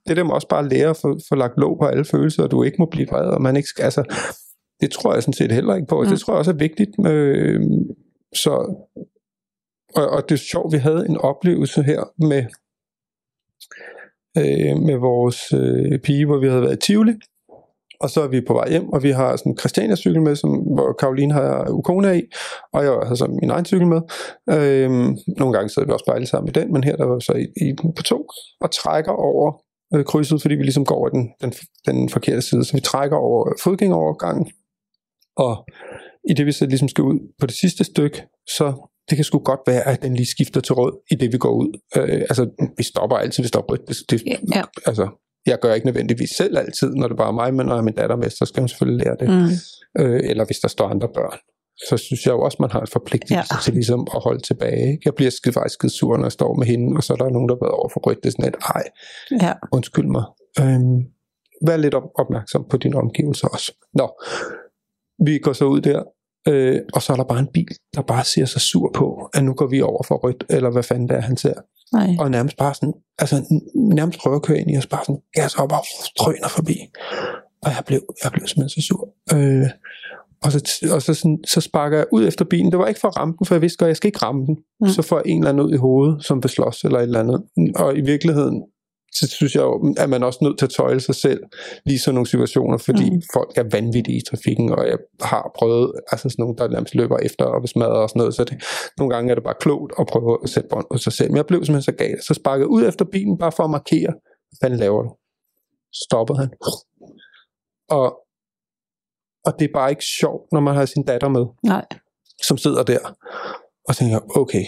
det der må også bare lære at få, få lagt låg på alle følelser, og du ikke må blive vred, og man ikke skal, altså, det tror jeg sådan set heller ikke på, og Mm. det tror jeg også er vigtigt, øh, så, og, og det er sjovt, vi havde en oplevelse her med, øh, med vores øh, pige, hvor vi havde været i Tivoli, og så er vi på vej hjem, og vi har sådan en Christiania-cykel med, som, hvor Karoline har Ukona i, og jeg har så min egen cykel med. Øhm, nogle gange sidder vi også bare sammen i den, men her der var vi så i, i på to, og trækker over øh, krydset, fordi vi ligesom går over den, den, den forkerte side, så vi trækker over fodgængerovergangen, og i det vi så ligesom skal ud på det sidste stykke, så det kan sgu godt være, at den lige skifter til rød, i det vi går ud. Øh, altså, vi stopper altid, hvis der er rødt. Det, det, Ja. altså, jeg gør ikke nødvendigvis selv altid, når det bare er mig, men når jeg er min datter med, så skal hun selvfølgelig lære det. Mm. Øh, eller hvis der står andre børn. Så synes jeg jo også, man har en forpligtelse Ja. til ligesom at holde tilbage. ikke? Jeg bliver skide, faktisk skide sur, når jeg står med hende, og så er der nogen, der har været over for rødt. Det er sådan et, ej, Ja. undskyld mig. Øhm, vær lidt op- opmærksom på dine omgivelser også. Nå, vi går så ud der, øh, og så er der bare en bil, der bare ser sig sur på, at nu går vi over for rødt, eller hvad fanden det er, han ser. Nej. Og nærmest bare sådan, altså nærmest prøver at køre ind i os, bare sådan, gas op og trøner forbi. Og jeg blev, jeg blev simpelthen så sur. Øh, og så, og så, sådan, så sparker jeg ud efter bilen. Det var ikke for at ramme den, for jeg vidste godt, at jeg skal ikke ramme den. Mm. Så får jeg en eller anden ud i hovedet, som vil slås eller et eller andet. Og i virkeligheden, så synes jeg at man også nødt til at tøjle sig selv lige sådan nogle situationer, fordi Mm. folk er vanvittige i trafikken, og jeg har prøvet, altså sådan nogle, der nærmest løber efter og smadrer og sådan noget, så det, nogle gange er det bare klogt at prøve at sætte bånd på sig selv. Men jeg blev simpelthen så gal, så sparkede ud efter bilen, bare for at markere, hvad fanden laver du? Stoppede han. Og, og det er bare ikke sjovt, når man har sin datter med Nej. som sidder der. Og tænker okay,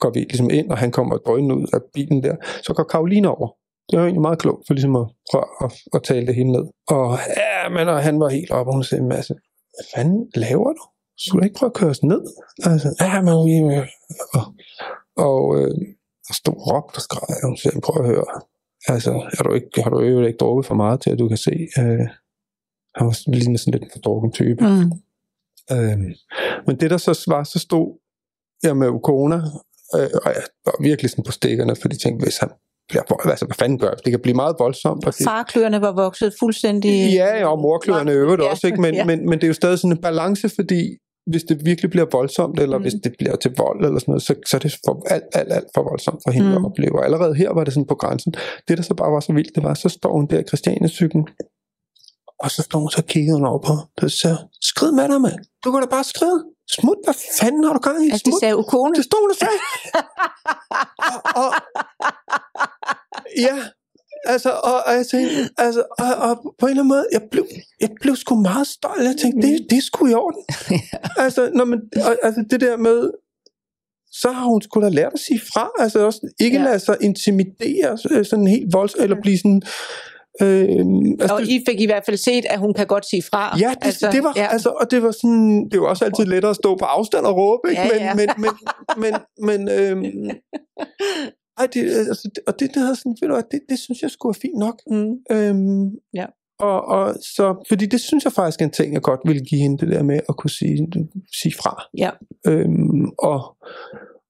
går vi ligesom ind, og han kommer drønende ud af bilen der. Så går Karoline over. Det var egentlig meget klogt, for ligesom at prøve at, at tale det hele ned. Og ja, men og han var helt op, og hun sagde en masse, hvad fanden laver du? Skulle du ikke prøve at køre os ned? Altså, ja, men vi... Og, og øh, der stod råbt og skreg, og hun sagde, prøv at høre. Altså, er du ikke, har du jo ikke drukket for meget til, at du kan se? Øh, han var lige sådan lidt en fordrukken type. Mm. Øhm, men det der så var, så stod jeg med Ukona, øh, og jeg var virkelig sådan på stikkerne, fordi jeg tænkte, hvis han vold, altså hvad fanden gør? Det kan blive meget voldsomt. Og det, Farkløerne var vokset fuldstændig... ja, og morkløerne i øvrigt Ja, også, ikke? Men, ja. men, men det er jo stadig sådan en balance, fordi hvis det virkelig bliver voldsomt, eller Mm. hvis det bliver til vold, eller sådan noget, så, så er det for, alt, alt, alt for voldsomt for hende Mm. at opleve. Og allerede her var det sådan på grænsen. Det, der så bare var så vildt, det var, så står hun der i Christiane-cyklen, og så står hun så og kigger hun over på, og så skrid med dig, mand. Du kan da bare skride. Smut, hvad fanden har du gang i? Altså, det Smut. sagde Ukone. Det stod og sagde. og, og, ja, altså, og, og jeg tænkte, altså, og, og på en eller anden måde, jeg blev, jeg blev sgu meget stolt. Jeg tænkte, det, det er sgu i orden. altså, når man, og, altså, det der med, så har hun sgu da lært at sige fra. Altså også ikke Ja. ja. lade sig intimidere øh, sådan helt voldsomt, eller blive sådan... Øh, altså, Og I fik i hvert fald set, at hun kan godt sige fra. Ja, det, altså, det var, ja. altså, og det var sådan, det var også altid lettere at stå på afstand og råbe, ikke? Ja, ja. men, men, men, men, men øhm, ej, det, altså, og det, det, havde sådan, ved du det, det synes jeg skulle være fint nok. Mm. Øhm, Ja. Og, og så, fordi det synes jeg faktisk er en ting, jeg godt ville give hende, det der med at kunne sige, sige fra. Ja. Øhm, og,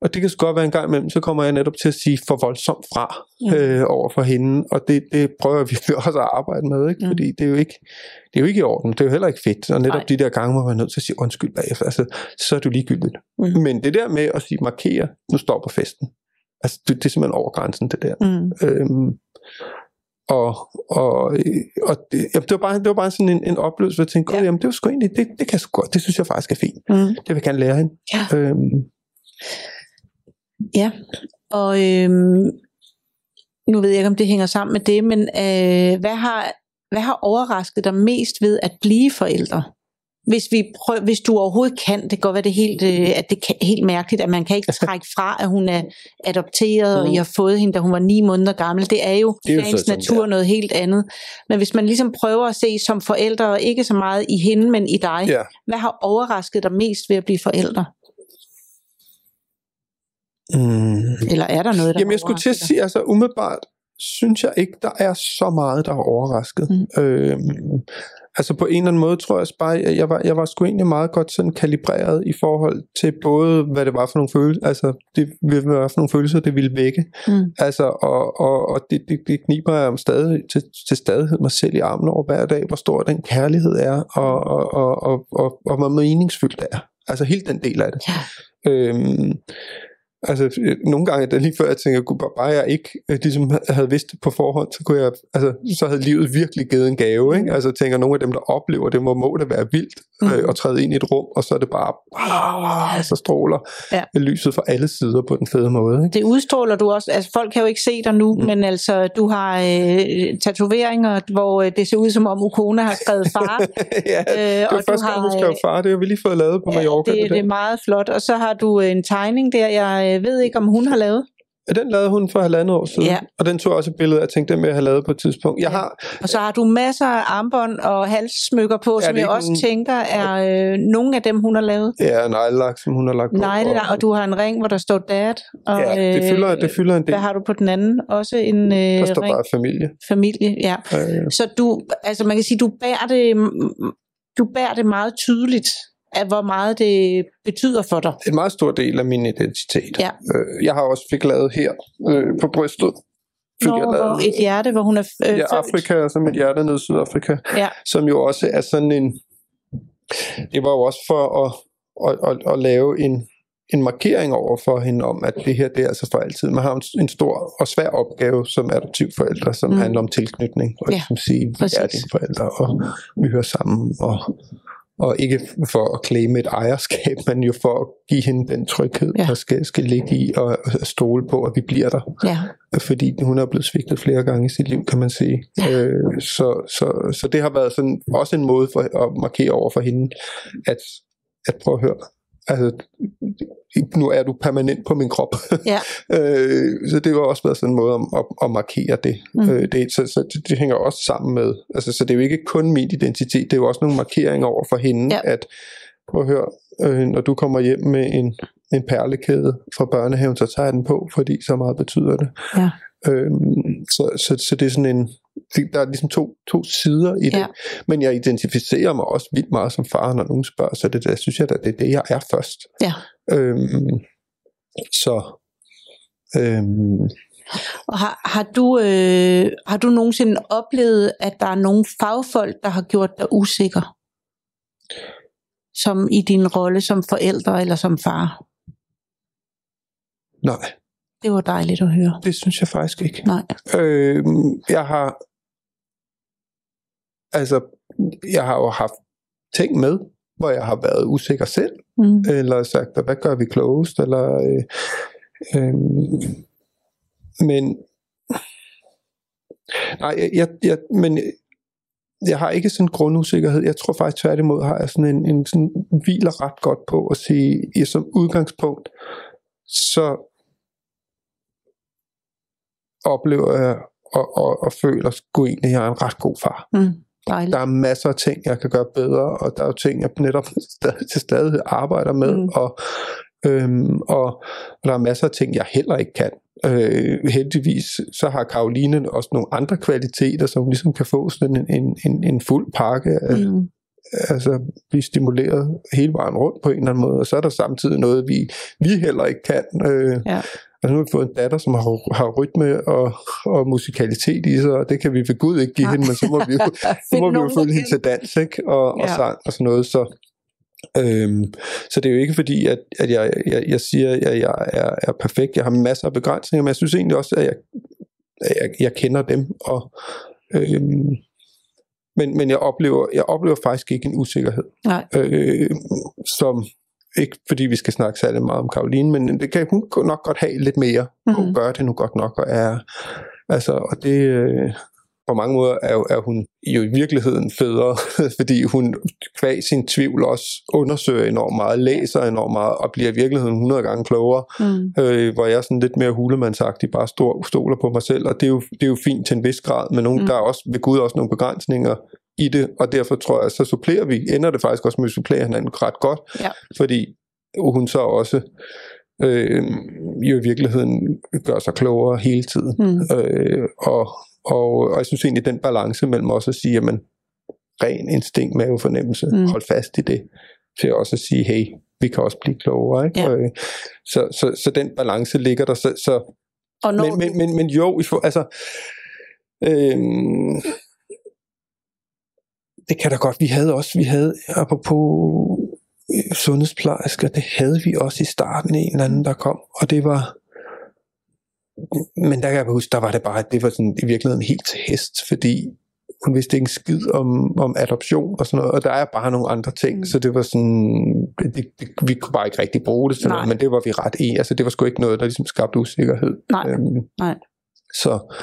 og det kan så godt være en gang imellem, så kommer jeg netop til at sige for voldsomt fra Mm. øh, over for hende, og det, det prøver vi også at arbejde med, ikke? Mm. fordi det er, jo ikke, det er jo ikke i orden, det er jo heller ikke fedt, og netop Nej. de der gange, hvor man er nødt til at sige undskyld bagefter, altså, så er du ligegyldigt. Mm. Men det der med at sige markere, nu stopper festen, altså det, det er simpelthen over grænsen, det der. Mm. Øhm, og, og, og det, jamen, det, var bare, det var bare sådan en, en oplevelse, hvor jeg tænkte, Ja. ja. jamen det var sgu egentlig, det, det kan jeg sgu godt, det synes jeg faktisk er fint. Mm. Det vil jeg gerne lære hende. Ja. Øhm, Ja, og øhm, nu ved jeg ikke, om det hænger sammen med det, men øh, hvad, har, hvad har overrasket dig mest ved at blive forældre? Hvis, vi prøv, hvis du overhovedet kan, det kan godt være det helt, øh, at det kan, helt mærkeligt, at man kan ikke trække fra, at hun er adopteret, mm. og Mm. I har fået hende, da hun var ni måneder gammel. Det er jo jo sagens natur noget helt andet. Men hvis man ligesom prøver at se som forældre, og ikke så meget i hende, men i dig, ja. hvad har overrasket dig mest ved at blive forældre? Mm. Eller er der noget, der Jamen jeg skulle til at sige, altså umiddelbart synes jeg ikke, der er så meget, der har overrasket. Mm. Øhm, altså på en eller anden måde tror jeg bare, at jeg var, jeg var sgu egentlig meget godt sådan kalibreret i forhold til både, hvad det var for nogle følelser, altså det, hvad det var for nogle følelser, det ville vække. Mm. Altså, og, og, og det, det, det kniber jeg om stadig, til, til stadighed mig selv i armen over hver dag, hvor stor den kærlighed er, og, og, og, og, og, og hvor meningsfyldt det er. Altså helt den del af det. Ja. Øhm, altså øh, nogle gange er det lige før jeg tænker, gud, bare jeg ikke øh, ligesom havde vidst det på forhånd, så kunne jeg, altså så havde livet virkelig givet en gave, ikke? Altså jeg tænker, nogle af dem der oplever det, må, må det være vildt, mm. øh, og træde ind i et rum, og så er det bare, ah, så stråler Ja. ja. lyset fra alle sider på den fede måde. Ikke? Det udstråler du også. Altså, folk kan jo ikke se dig nu, mm. men altså, du har øh, tatoveringer, hvor øh, det ser ud som om Ukona har skrevet far. ja, det var og første du gang, har, hun skrev øh, far. Det har vi lige fået lavet på Mallorca. det, det er meget flot. Og så har du en tegning der, jeg øh, ved ikke, om hun har lavet. Ja, den lavede hun for halvandet år siden. Ja. Og den tog jeg også et billede jeg tænkte, den vil jeg have lavet på et tidspunkt. Jeg Ja. har, Og så har du masser af armbånd og halssmykker på, Ja, som jeg også nogen- tænker er øh, nogle af dem, hun har lavet. ja, neglelak, som hun har lagt på. Nej, og du har en ring, hvor der står dad. Og, ja, det fylder, det fylder en del. Hvad har du på den anden? Også en øh, Der står ring. bare familie. Familie, ja. Øh, Så du, altså man kan sige, du bærer det, du bærer det meget tydeligt, af hvor meget det betyder for dig. en meget stor del af min identitet. Ja. Øh, jeg har også fik lavet her øh, på brystet. Når, jeg lavet, et hjerte, hvor hun er øh, ja. Afrika, så mit hjerte nede i Sydafrika. Ja. Som jo også er sådan en... Det var jo også for at, at, at, at lave en, en markering over for hende om, at det her det er altså for altid. Man har en, en stor og svær opgave som adoptivforældre, som mm. handler om tilknytning. Og Ja, ligesom sige, vi præcis. er dine forældre, og vi hører sammen. Og, og ikke for at claime et ejerskab, men jo for at give hende den tryghed, Ja. ja. der skal, skal ligge i, og, stole på, at vi bliver der Ja, fordi hun er blevet svigtet flere gange i sit liv, kan man sige. Øh, så, så, så det har været sådan også en måde for at markere over for hende, at, at prøve at høre, altså, nu er du permanent på min krop. ja, øh, så det har også været sådan en måde at, at, markere det. Mm. Øh, det så, så det, det hænger også sammen med, altså, så det er jo ikke kun min identitet, det er jo også nogle markeringer over for hende, Ja. at prøv at høre, øh, når du kommer hjem med en, en perlekæde fra børnehaven, så tager jeg den på, fordi så meget betyder det. Ja. Øhm, så, så, så det er sådan en, der er ligesom to, to sider i det, Ja. men jeg identificerer mig også vildt meget som far, når nogen spørger, så det der synes jeg da, det er det, jeg er først. ja. Øhm, så øhm, Og har, har, du, øh, har du nogensinde oplevet, at der er nogle fagfolk, der har gjort dig usikker? Som i din rolle som forældre eller som far? nej, Det var dejligt at høre. det synes jeg faktisk ikke. Nej. Øhm, jeg har altså, jeg har jo haft ting med, hvor jeg har været usikker selv, Mm. eller sagt, hvad gør vi klogest, eller øh, øh, men nej, jeg, jeg, jeg, men jeg har ikke sådan en grundusikkerhed. Jeg tror faktisk tværtimod har jeg sådan en, en sådan hviler ret godt på at sige, i som udgangspunkt, så oplever jeg og, og, og føler sgu egentlig, at jeg er en ret god far. Mm. Dejligt. Der er masser af ting, jeg kan gøre bedre, og der er jo ting, jeg netop stadig, til stadighed arbejder med, Mm. og, øhm, og, og der er masser af ting, jeg heller ikke kan. Øh, heldigvis så har Karoline også nogle andre kvaliteter, som ligesom kan få sådan en, en, en, en fuld pakke af. Mm. altså blive stimuleret hele vejen rundt på en eller anden måde, og så er der samtidig noget, vi, vi heller ikke kan. Øh, Ja. Altså nu har vi fået en datter, som har, har rytme og, og musikalitet i sig, og det kan vi ved Gud ikke give Nej. hende, men så må vi jo, så må vi jo følge hende til dans, ikke? Og, og Ja. sang og sådan noget. Så, øhm, så det er jo ikke fordi, at, at jeg, jeg, jeg siger, at jeg er, er perfekt. Jeg har masser af begrænsninger, men jeg synes egentlig også, at jeg, at jeg, jeg kender dem. Og, øhm, men, men jeg oplever, jeg oplever faktisk ikke en usikkerhed Nej. øh, som ikke fordi vi skal snakke særlig meget om Karoline, men det kan hun nok godt have lidt mere. Mm. Mhm. Hun gør det nu godt nok, og er, altså, og det, øh, på mange måder er, er hun jo i virkeligheden federe, fordi hun kvæg sin tvivl også undersøger enormt meget, læser enormt meget, og bliver i virkeligheden 100 gange klogere, Mm. øh, hvor jeg er sådan lidt mere hulemandsagtig, bare stor, stoler på mig selv, og det er jo, det er jo fint til en vis grad, men nogen, mm. der er også ved Gud også nogle begrænsninger i det, og derfor tror jeg, så supplerer vi, ender det faktisk også med at supplere hinanden ret godt, Ja. fordi hun så også øh, jo i virkeligheden gør sig klogere hele tiden. Mm. Øh, og, og, og jeg synes egentlig, den balance mellem også at sige, jamen, ren instinkt, mavefornemmelse, Mm. hold fast i det, til også at sige, hey, vi kan også blive klogere. Ikke? Ja. Øh, så, så, så den balance ligger der. Så, så, Og når men, men, men, men jo, altså, øhm, det kan da godt. Vi havde også, vi havde, apropos øh, sundhedsplejersker, det havde vi også i starten en eller anden, der kom, og det var, men der kan jeg huske, der var det bare, det var sådan i virkeligheden helt til hest, fordi hun vidste ikke en skid om, om adoption og sådan noget, og der er bare nogle andre ting, mm. så det var sådan, det, det, vi kunne bare ikke rigtig bruge det til noget, men det var vi ret i, altså det var sgu ikke noget, der ligesom skabte usikkerhed. Nej, Øhm, nej. så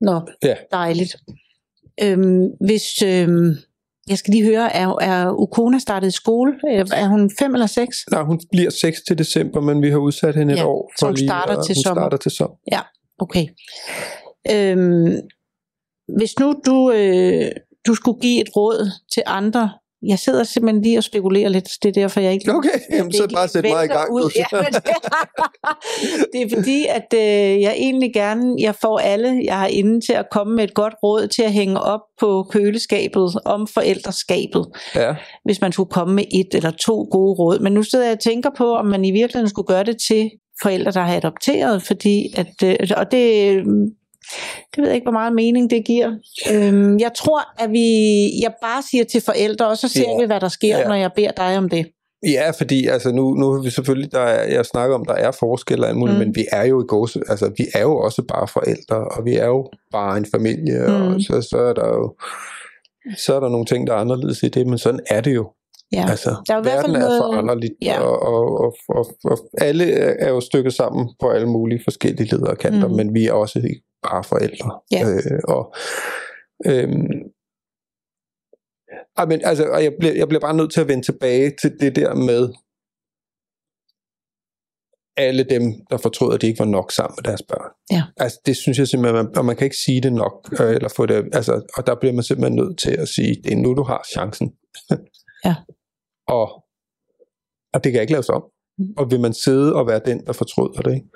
Nå, Ja. dejligt. Øhm, hvis, øhm, jeg skal lige høre, er, er Ukona startet i skole? Er er hun fem eller seks? nej, hun bliver 6 til december, men vi har udsat hende et Ja, år. så hun starter at- til hun sommer. starter til sommer. Okay. Øhm, hvis nu du, øh, du skulle give et råd til andre, jeg sidder simpelthen lige og spekulerer lidt, det er derfor, jeg ikke... Okay, jamen, så bare sæt mig i gang, Ud. Ja, det, det er fordi, at øh, jeg egentlig gerne, jeg får alle, jeg har inde til at komme med et godt råd til at hænge op på køleskabet om forældreskabet Ja, hvis man skulle komme med et eller to gode råd. Men nu sidder jeg og tænker på, om man i virkeligheden skulle gøre det til forældre, der har adopteret, fordi at, øh, og det, det ved jeg ikke, hvor meget mening det giver. Øhm, jeg tror, at vi, jeg bare siger til forældre, og så ser Ja. vi, hvad der sker, Ja. når jeg beder dig om det. Ja, fordi altså nu, nu er vi selvfølgelig, der er, jeg snakker om, der er forskelle og alt muligt, Mm. men vi er jo i gåse, altså vi er jo også bare forældre, og vi er jo bare en familie, mm. Og så, så er der jo så er der nogle ting, der er anderledes i det, men sådan er det jo. Ja. Altså, Der er i hvert verden fald er noget- foranderligt, Ja. og, og, og, og, og alle er jo stykket sammen på alle mulige forskellige ledere og kanter, Mm. men vi er også bare forældre. Ja. Øh, og, øhm, ej, men, altså, og jeg, bliver, jeg bliver bare nødt til at vende tilbage til det der med alle dem, der fortrød, at de ikke var nok sammen med deres børn. Ja. Altså, det synes jeg simpelthen, man, og man kan ikke sige det nok, øh, eller få det, altså, og der bliver man simpelthen nødt til at sige, det er nu, du har chancen. Ja. Og, og det kan ikke laves om. Mm. Og vil man sidde og være den, der fortryder det, ikke?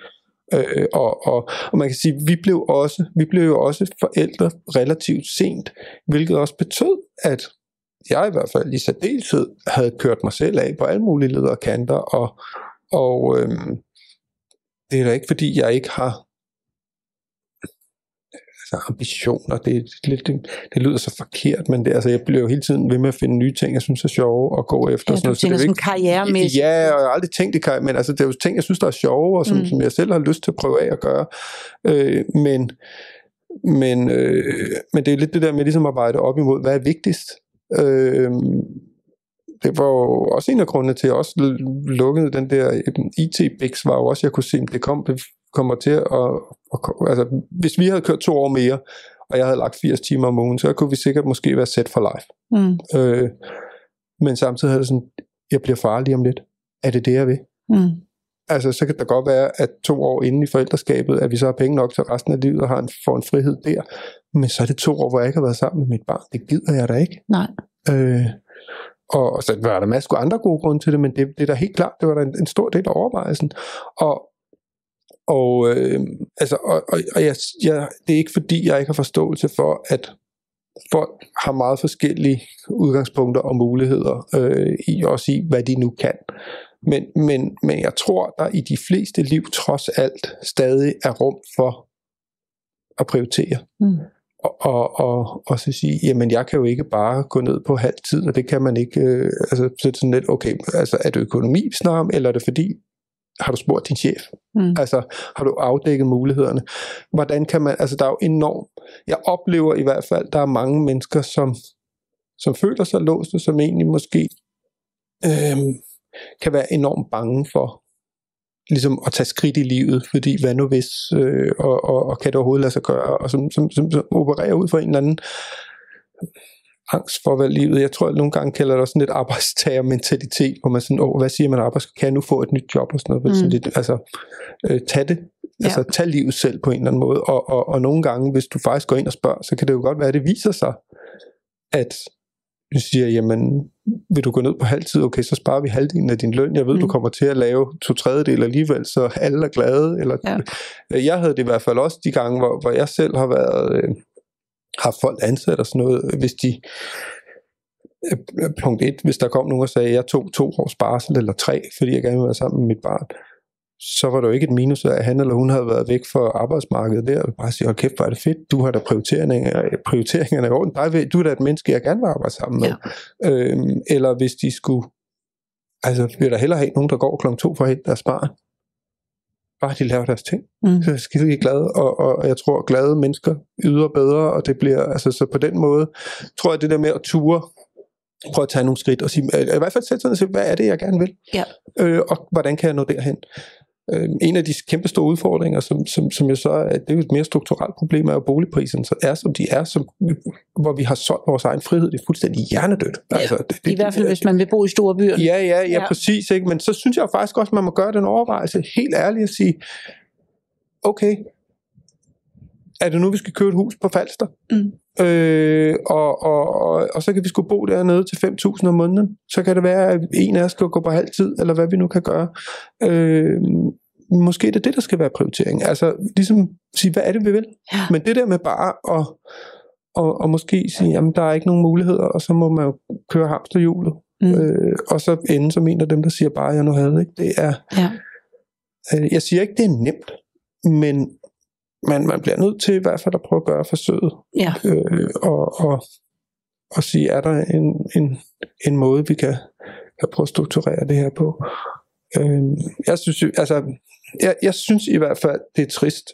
Øh, og, og, og man kan sige, vi blev også, vi blev jo også forældre relativt sent, hvilket også betød, at jeg i hvert fald i særdeleshed havde kørt mig selv af på alle mulige ledere og kanter, og, og øhm, det er da ikke fordi, jeg ikke har altså ambitioner, det, lidt, det, det lyder så forkert, men det, altså, jeg bliver jo hele tiden ved med at finde nye ting, jeg synes er sjove og gå efter. Ja, sådan noget, så det er sådan ikke- karrieremæssigt. Ja, og jeg har aldrig tænkt det, men altså, det er jo ting, jeg synes, der er sjove, og som, Mm. som jeg selv har lyst til at prøve af at gøre. Øh, men, men, øh, men det er lidt det der med ligesom at det op imod, hvad er vigtigst? Øh, det var jo også en af grundene til, at jeg også lukkede den der IT-bix, var jo også, at jeg kunne se, at det kom, det kommer til at, at, altså, hvis vi havde kørt to år mere, og jeg havde lagt 80 timer om ugen, så kunne vi sikkert måske være set for life. Mm, Øh, men samtidig havde det sådan, jeg bliver far lige om lidt. Er det det, jeg vil? mm, Altså, så kan det godt være, at to år inde i forældreskabet, at vi så har penge nok til resten af livet og har en, får en frihed der. Men så er det to år, hvor jeg ikke har været sammen med mit barn. Det gider jeg da ikke. nej. Øh, og, og så var der masser af andre gode grunde til det, men det, det er da helt klart, det var da en, en stor del af overvejelsen. Og, og, øh, altså, og, og, og jeg, jeg, det er ikke fordi, jeg ikke har forståelse for, at folk har meget forskellige udgangspunkter og muligheder øh, i også i, hvad de nu kan. Men, men, men jeg tror, der i de fleste liv trods alt stadig er rum for at prioritere. Mm. Og, og, og, og så sige, jamen jeg kan jo ikke bare gå ned på halv tid, og det kan man ikke, øh, altså så er det sådan lidt, okay, altså er det økonomi, om, eller er det fordi, har du spurgt din chef? Mm. Altså, har du afdækket mulighederne? Hvordan kan man, altså der er jo enormt, jeg oplever i hvert fald, der er mange mennesker, som, som føler sig låst, som egentlig måske øhm, kan være enormt bange for ligesom at tage skridt i livet, fordi hvad nu hvis, øh, og, og, og kan det overhovedet lade sig gøre, og som, som, som, som opererer ud fra en eller anden angst for, hvad livet, jeg tror, at nogle gange kalder det også sådan lidt arbejdstagermentalitet, hvor man sådan, åh, hvad siger man arbejds, kan jeg nu få et nyt job og sådan noget, mm. sådan lidt, altså, øh, tag det, Ja. altså tag livet selv på en eller anden måde, og, og, og nogle gange, hvis du faktisk går ind og spørger, så kan det jo godt være, at det viser sig, at du siger, jamen, vil du gå ned på halvtid, okay, så sparer vi halvdelen af din løn. Jeg ved, mm. du Mm. kommer til at lave to tredjedel alligevel, så alle er glade. Eller, Ja. Jeg havde det i hvert fald også de gange, hvor, hvor jeg selv har været, øh, haft folk ansat og sådan noget, hvis de, øh, punkt et, hvis der kom nogen og sagde, at jeg tog to års barsel eller tre, fordi jeg gerne ville være sammen med mit barn, så var det jo ikke et minus, at han eller hun havde været væk fra arbejdsmarkedet der, og bare sige, hold kæft, hvor er det fedt, du har da prioriteringerne, prioriteringerne i orden, Dig du er da et menneske, jeg gerne vil arbejde sammen med. Ja. Øhm, eller hvis de skulle, altså vil der hellere have nogen, der går klokken to for at hente deres barn, bare de laver deres ting. Mm. Så er jeg skide glad, og, og, jeg tror, glade mennesker yder bedre, og det bliver, altså så på den måde, tror jeg, det der med at ture, prøve at tage nogle skridt, og sige, i hvert fald sætte sig ned og sige, hvad er det, jeg gerne vil? Ja. Øh, og hvordan kan jeg nå derhen? Øh, en af de kæmpe store udfordringer, som, som, som jeg så er, det er jo et mere strukturelt problem, er jo boligpriserne, så er som de er, som, hvor vi har solgt vores egen frihed, det er fuldstændig hjernedødt. Ja, altså, det, det, I hvert fald, hvis man vil bo i store byer. Ja, ja, ja, Ja. præcis. Ikke? Men så synes jeg faktisk også, at man må gøre den overvejelse helt ærligt at sige, okay, er det nu, vi skal købe et hus på Falster? Mm. Øh, og, og, og, og så kan vi skulle bo dernede til 5.000 om måneden. Så kan det være, at en af os skal gå på halv tid, eller hvad vi nu kan gøre. Øh, måske er det det, der skal være prioritering. Altså ligesom sige, hvad er det, vi vil? Ja. Men det der med bare at og, og måske sige, jamen der er ikke nogen muligheder, og så må man jo køre hamsterhjulet. Mm. Øh, og så ende som en af dem, der siger bare, jeg nu havde. Ikke? Det er, Ja. øh, jeg siger ikke, det er nemt, men man, man bliver nødt til i hvert fald at prøve at gøre forsøget. Ja. Øh, og, og, og sige, er der en, en, en måde, vi kan, kan prøve at strukturere det her på. Øh, jeg, synes, altså, jeg, jeg synes i hvert fald, det er trist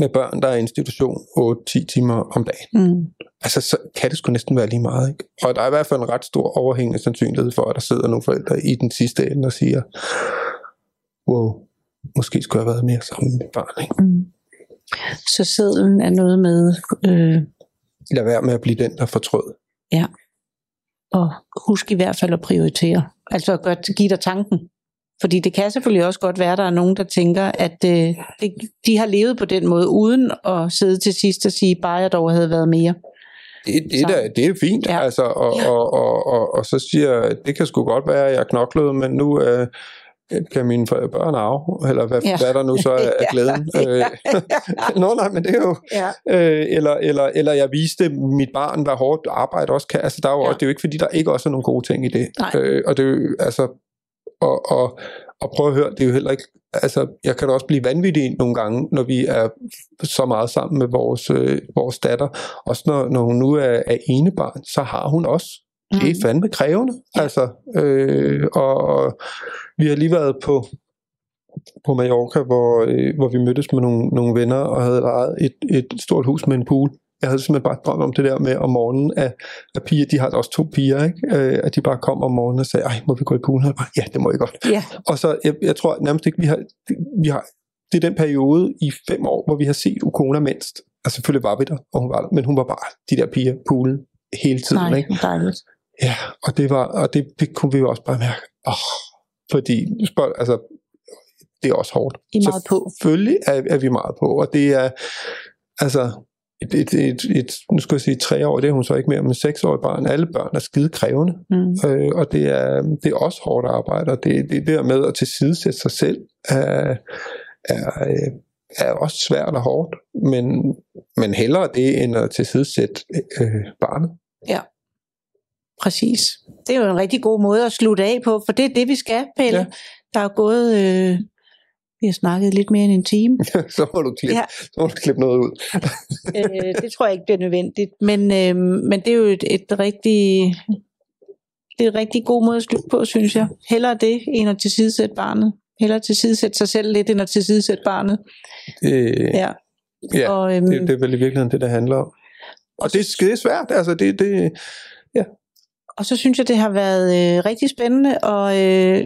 med børn, der er i institution 8-10 timer om dagen. Mm. Altså, så kan det sgu næsten være lige meget, ikke? Og der er i hvert fald en ret stor overhængende sandsynlighed for, at der sidder nogle forældre i den sidste ende og siger, wow, måske skulle jeg have været mere sammen med barn, ikke? Mm. Så sædlen er noget med øh, Lad være med at blive den, der fortrød. at huske i hvert fald at prioritere. Altså at gøre, give dig tanken. Fordi det kan selvfølgelig også godt være, at der er nogen, der tænker, at øh, det, de har levet på den måde, uden at sidde til sidst og sige, bare jeg dog havde været mere. Det, det, Så- der, det er fint, Ja. ja. altså, og, Ja. ja. og, og, og, og så siger jeg, det kan sgu godt være, at jeg er knoklet, men nu øh, kan mine børn arve, eller hvad, Ja. hvad der nu så er af glæden. Øh, Nå, nej, men det er jo... Ja. Øh, eller, eller, eller jeg viste mit barn, hvad hårdt arbejde også kan. Altså, der er jo Ja. ja. også, det er jo ikke, fordi der ikke også er nogle gode ting i det. Nej. Øh, og det er jo, altså, og, og, og prøv at høre, det er jo heller ikke, altså, jeg kan da også blive vanvittig nogle gange, når vi er så meget sammen med vores, øh, vores datter. Også når, når hun nu er, er enebarn, så har hun også det er fandme krævende. Altså, øh, og, og vi har lige været på, på Mallorca, hvor, øh, hvor vi mødtes med nogle, nogle venner og havde lejet et, et stort hus med en pool. Jeg havde simpelthen bare drømt om det der med om morgenen, at, at piger, de har også to piger, ikke? Øh, at de bare kom om morgenen og sagde, ej, må vi gå i poolen? Og bare, ja, det må I godt. Ja. Og så, jeg, jeg tror nærmest ikke, vi har, vi har, det er den periode i fem år, hvor vi har set Ukona mindst. Altså selvfølgelig var vi der, og hun var der, men hun var bare de der piger, poolen, hele tiden, Nej, ikke? dejligt. Ja, og det var, og det, det kunne vi jo også bare mærke. Oh, fordi, spørg, altså, det er også hårdt. I er meget på. Selvfølgelig er, er vi meget på, og det er, altså, et, et, et, et, nu skal jeg sige tre år, det er hun så ikke mere, men seks år barn, alle børn er skide krævende, Mm. øh, og det er, det er også hårdt arbejde, og det, det der med at tilsidesætte sig selv, er, er, øh, er også svært og hårdt, men, men hellere det, end at tilsidesætte øh, barnet. Præcis. Det er jo en rigtig god måde at slutte af på, for det er det, vi skal, Pelle. Ja. Der er gået, øh, vi har snakket lidt mere end en time. så må du klippe, Ja. ja. så må du klippe noget ud. øh, det tror jeg ikke bliver nødvendigt, men, øh, men det er jo et, et rigtig, det er en rigtig god måde at slutte på, synes jeg. Hellere det, end at tilsidesætte barnet. Hellere tilsidesætte sig selv lidt, end at tilsidesætte barnet. Det, Ja. ja, Og, øhm, det, det er vel i virkeligheden det, der handler om. Og det, det er svært, altså det, det, Og så synes jeg, det har været øh, rigtig spændende, og øh,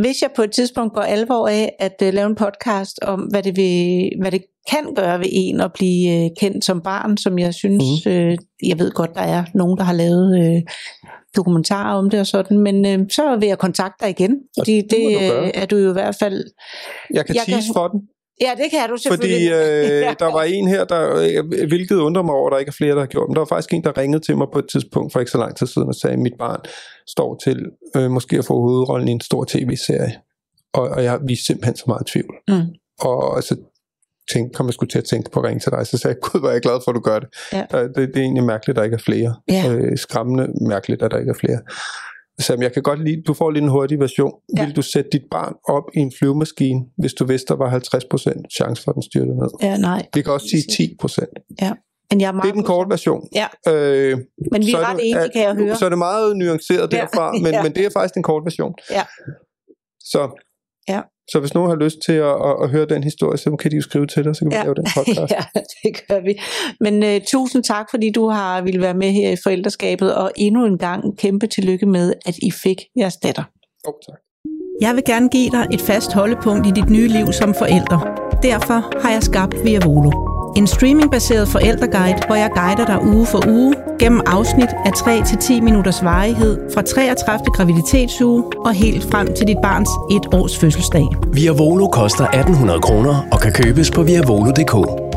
hvis jeg på et tidspunkt går alvor af at øh, lave en podcast om, hvad det, vil, hvad det kan gøre ved en at blive øh, kendt som barn, som jeg synes, mm. øh, jeg ved godt, der er nogen, der har lavet øh, dokumentarer om det og sådan, men øh, så vil jeg kontakte dig igen, fordi det må det, gøre. øh, er du jo i hvert fald... jeg kan Jeg kan- tease for den, Ja, det kan du fordi selvfølgelig. øh, der var en her, der, øh, hvilket undrer mig over, at der ikke er flere, der har gjort, men der var faktisk en, der ringede til mig på et tidspunkt for ikke så lang tid siden og sagde, at mit barn står til øh, måske at få hovedrollen i en stor tv-serie, og, og jeg vi er simpelthen så meget tvivl. Mm. Og så tænkte, kom jeg skulle til at tænke på at ringe til dig, så sagde jeg, gud, hvor er jeg glad for, at du gør det. Ja. Det, det er egentlig mærkeligt, at der ikke er flere. Ja. Øh, skræmmende mærkeligt, at der ikke er flere. Så jeg kan godt lide, du får lige en hurtig version. Ja. Ja. Vil du sætte dit barn op i en flyvemaskine, hvis du vidste, der var 50% chance for, at den styrtede ned? Ja, nej. Vi kan også sige 10%. Men jeg er meget Det er den korte version. Ja. Øh, Men vi er ret det- enige, kan jeg høre. Så er det meget nuanceret Ja. derfra, men, Ja. men det er faktisk en kort version. Ja. Så Så hvis nogen har lyst til at, at, at høre den historie, så kan de jo skrive til dig, så kan vi Ja. lave den podcast. ja, det gør vi. Men uh, tusind tak, fordi du har ville være med her i forældreskabet, og endnu en gang kæmpe tillykke med, at I fik jeres datter. Oh, tak. Jeg vil gerne give dig et fast holdepunkt i dit nye liv som forælder. Derfor har jeg skabt Via Volo. En streamingbaseret forældreguide, hvor jeg guider dig uge for uge gennem afsnit af 3-10 minutters varighed fra 33. graviditetsuge og helt frem til dit barns et års fødselsdag. Via Volo koster 1800 kroner og kan købes på viavolo.dk.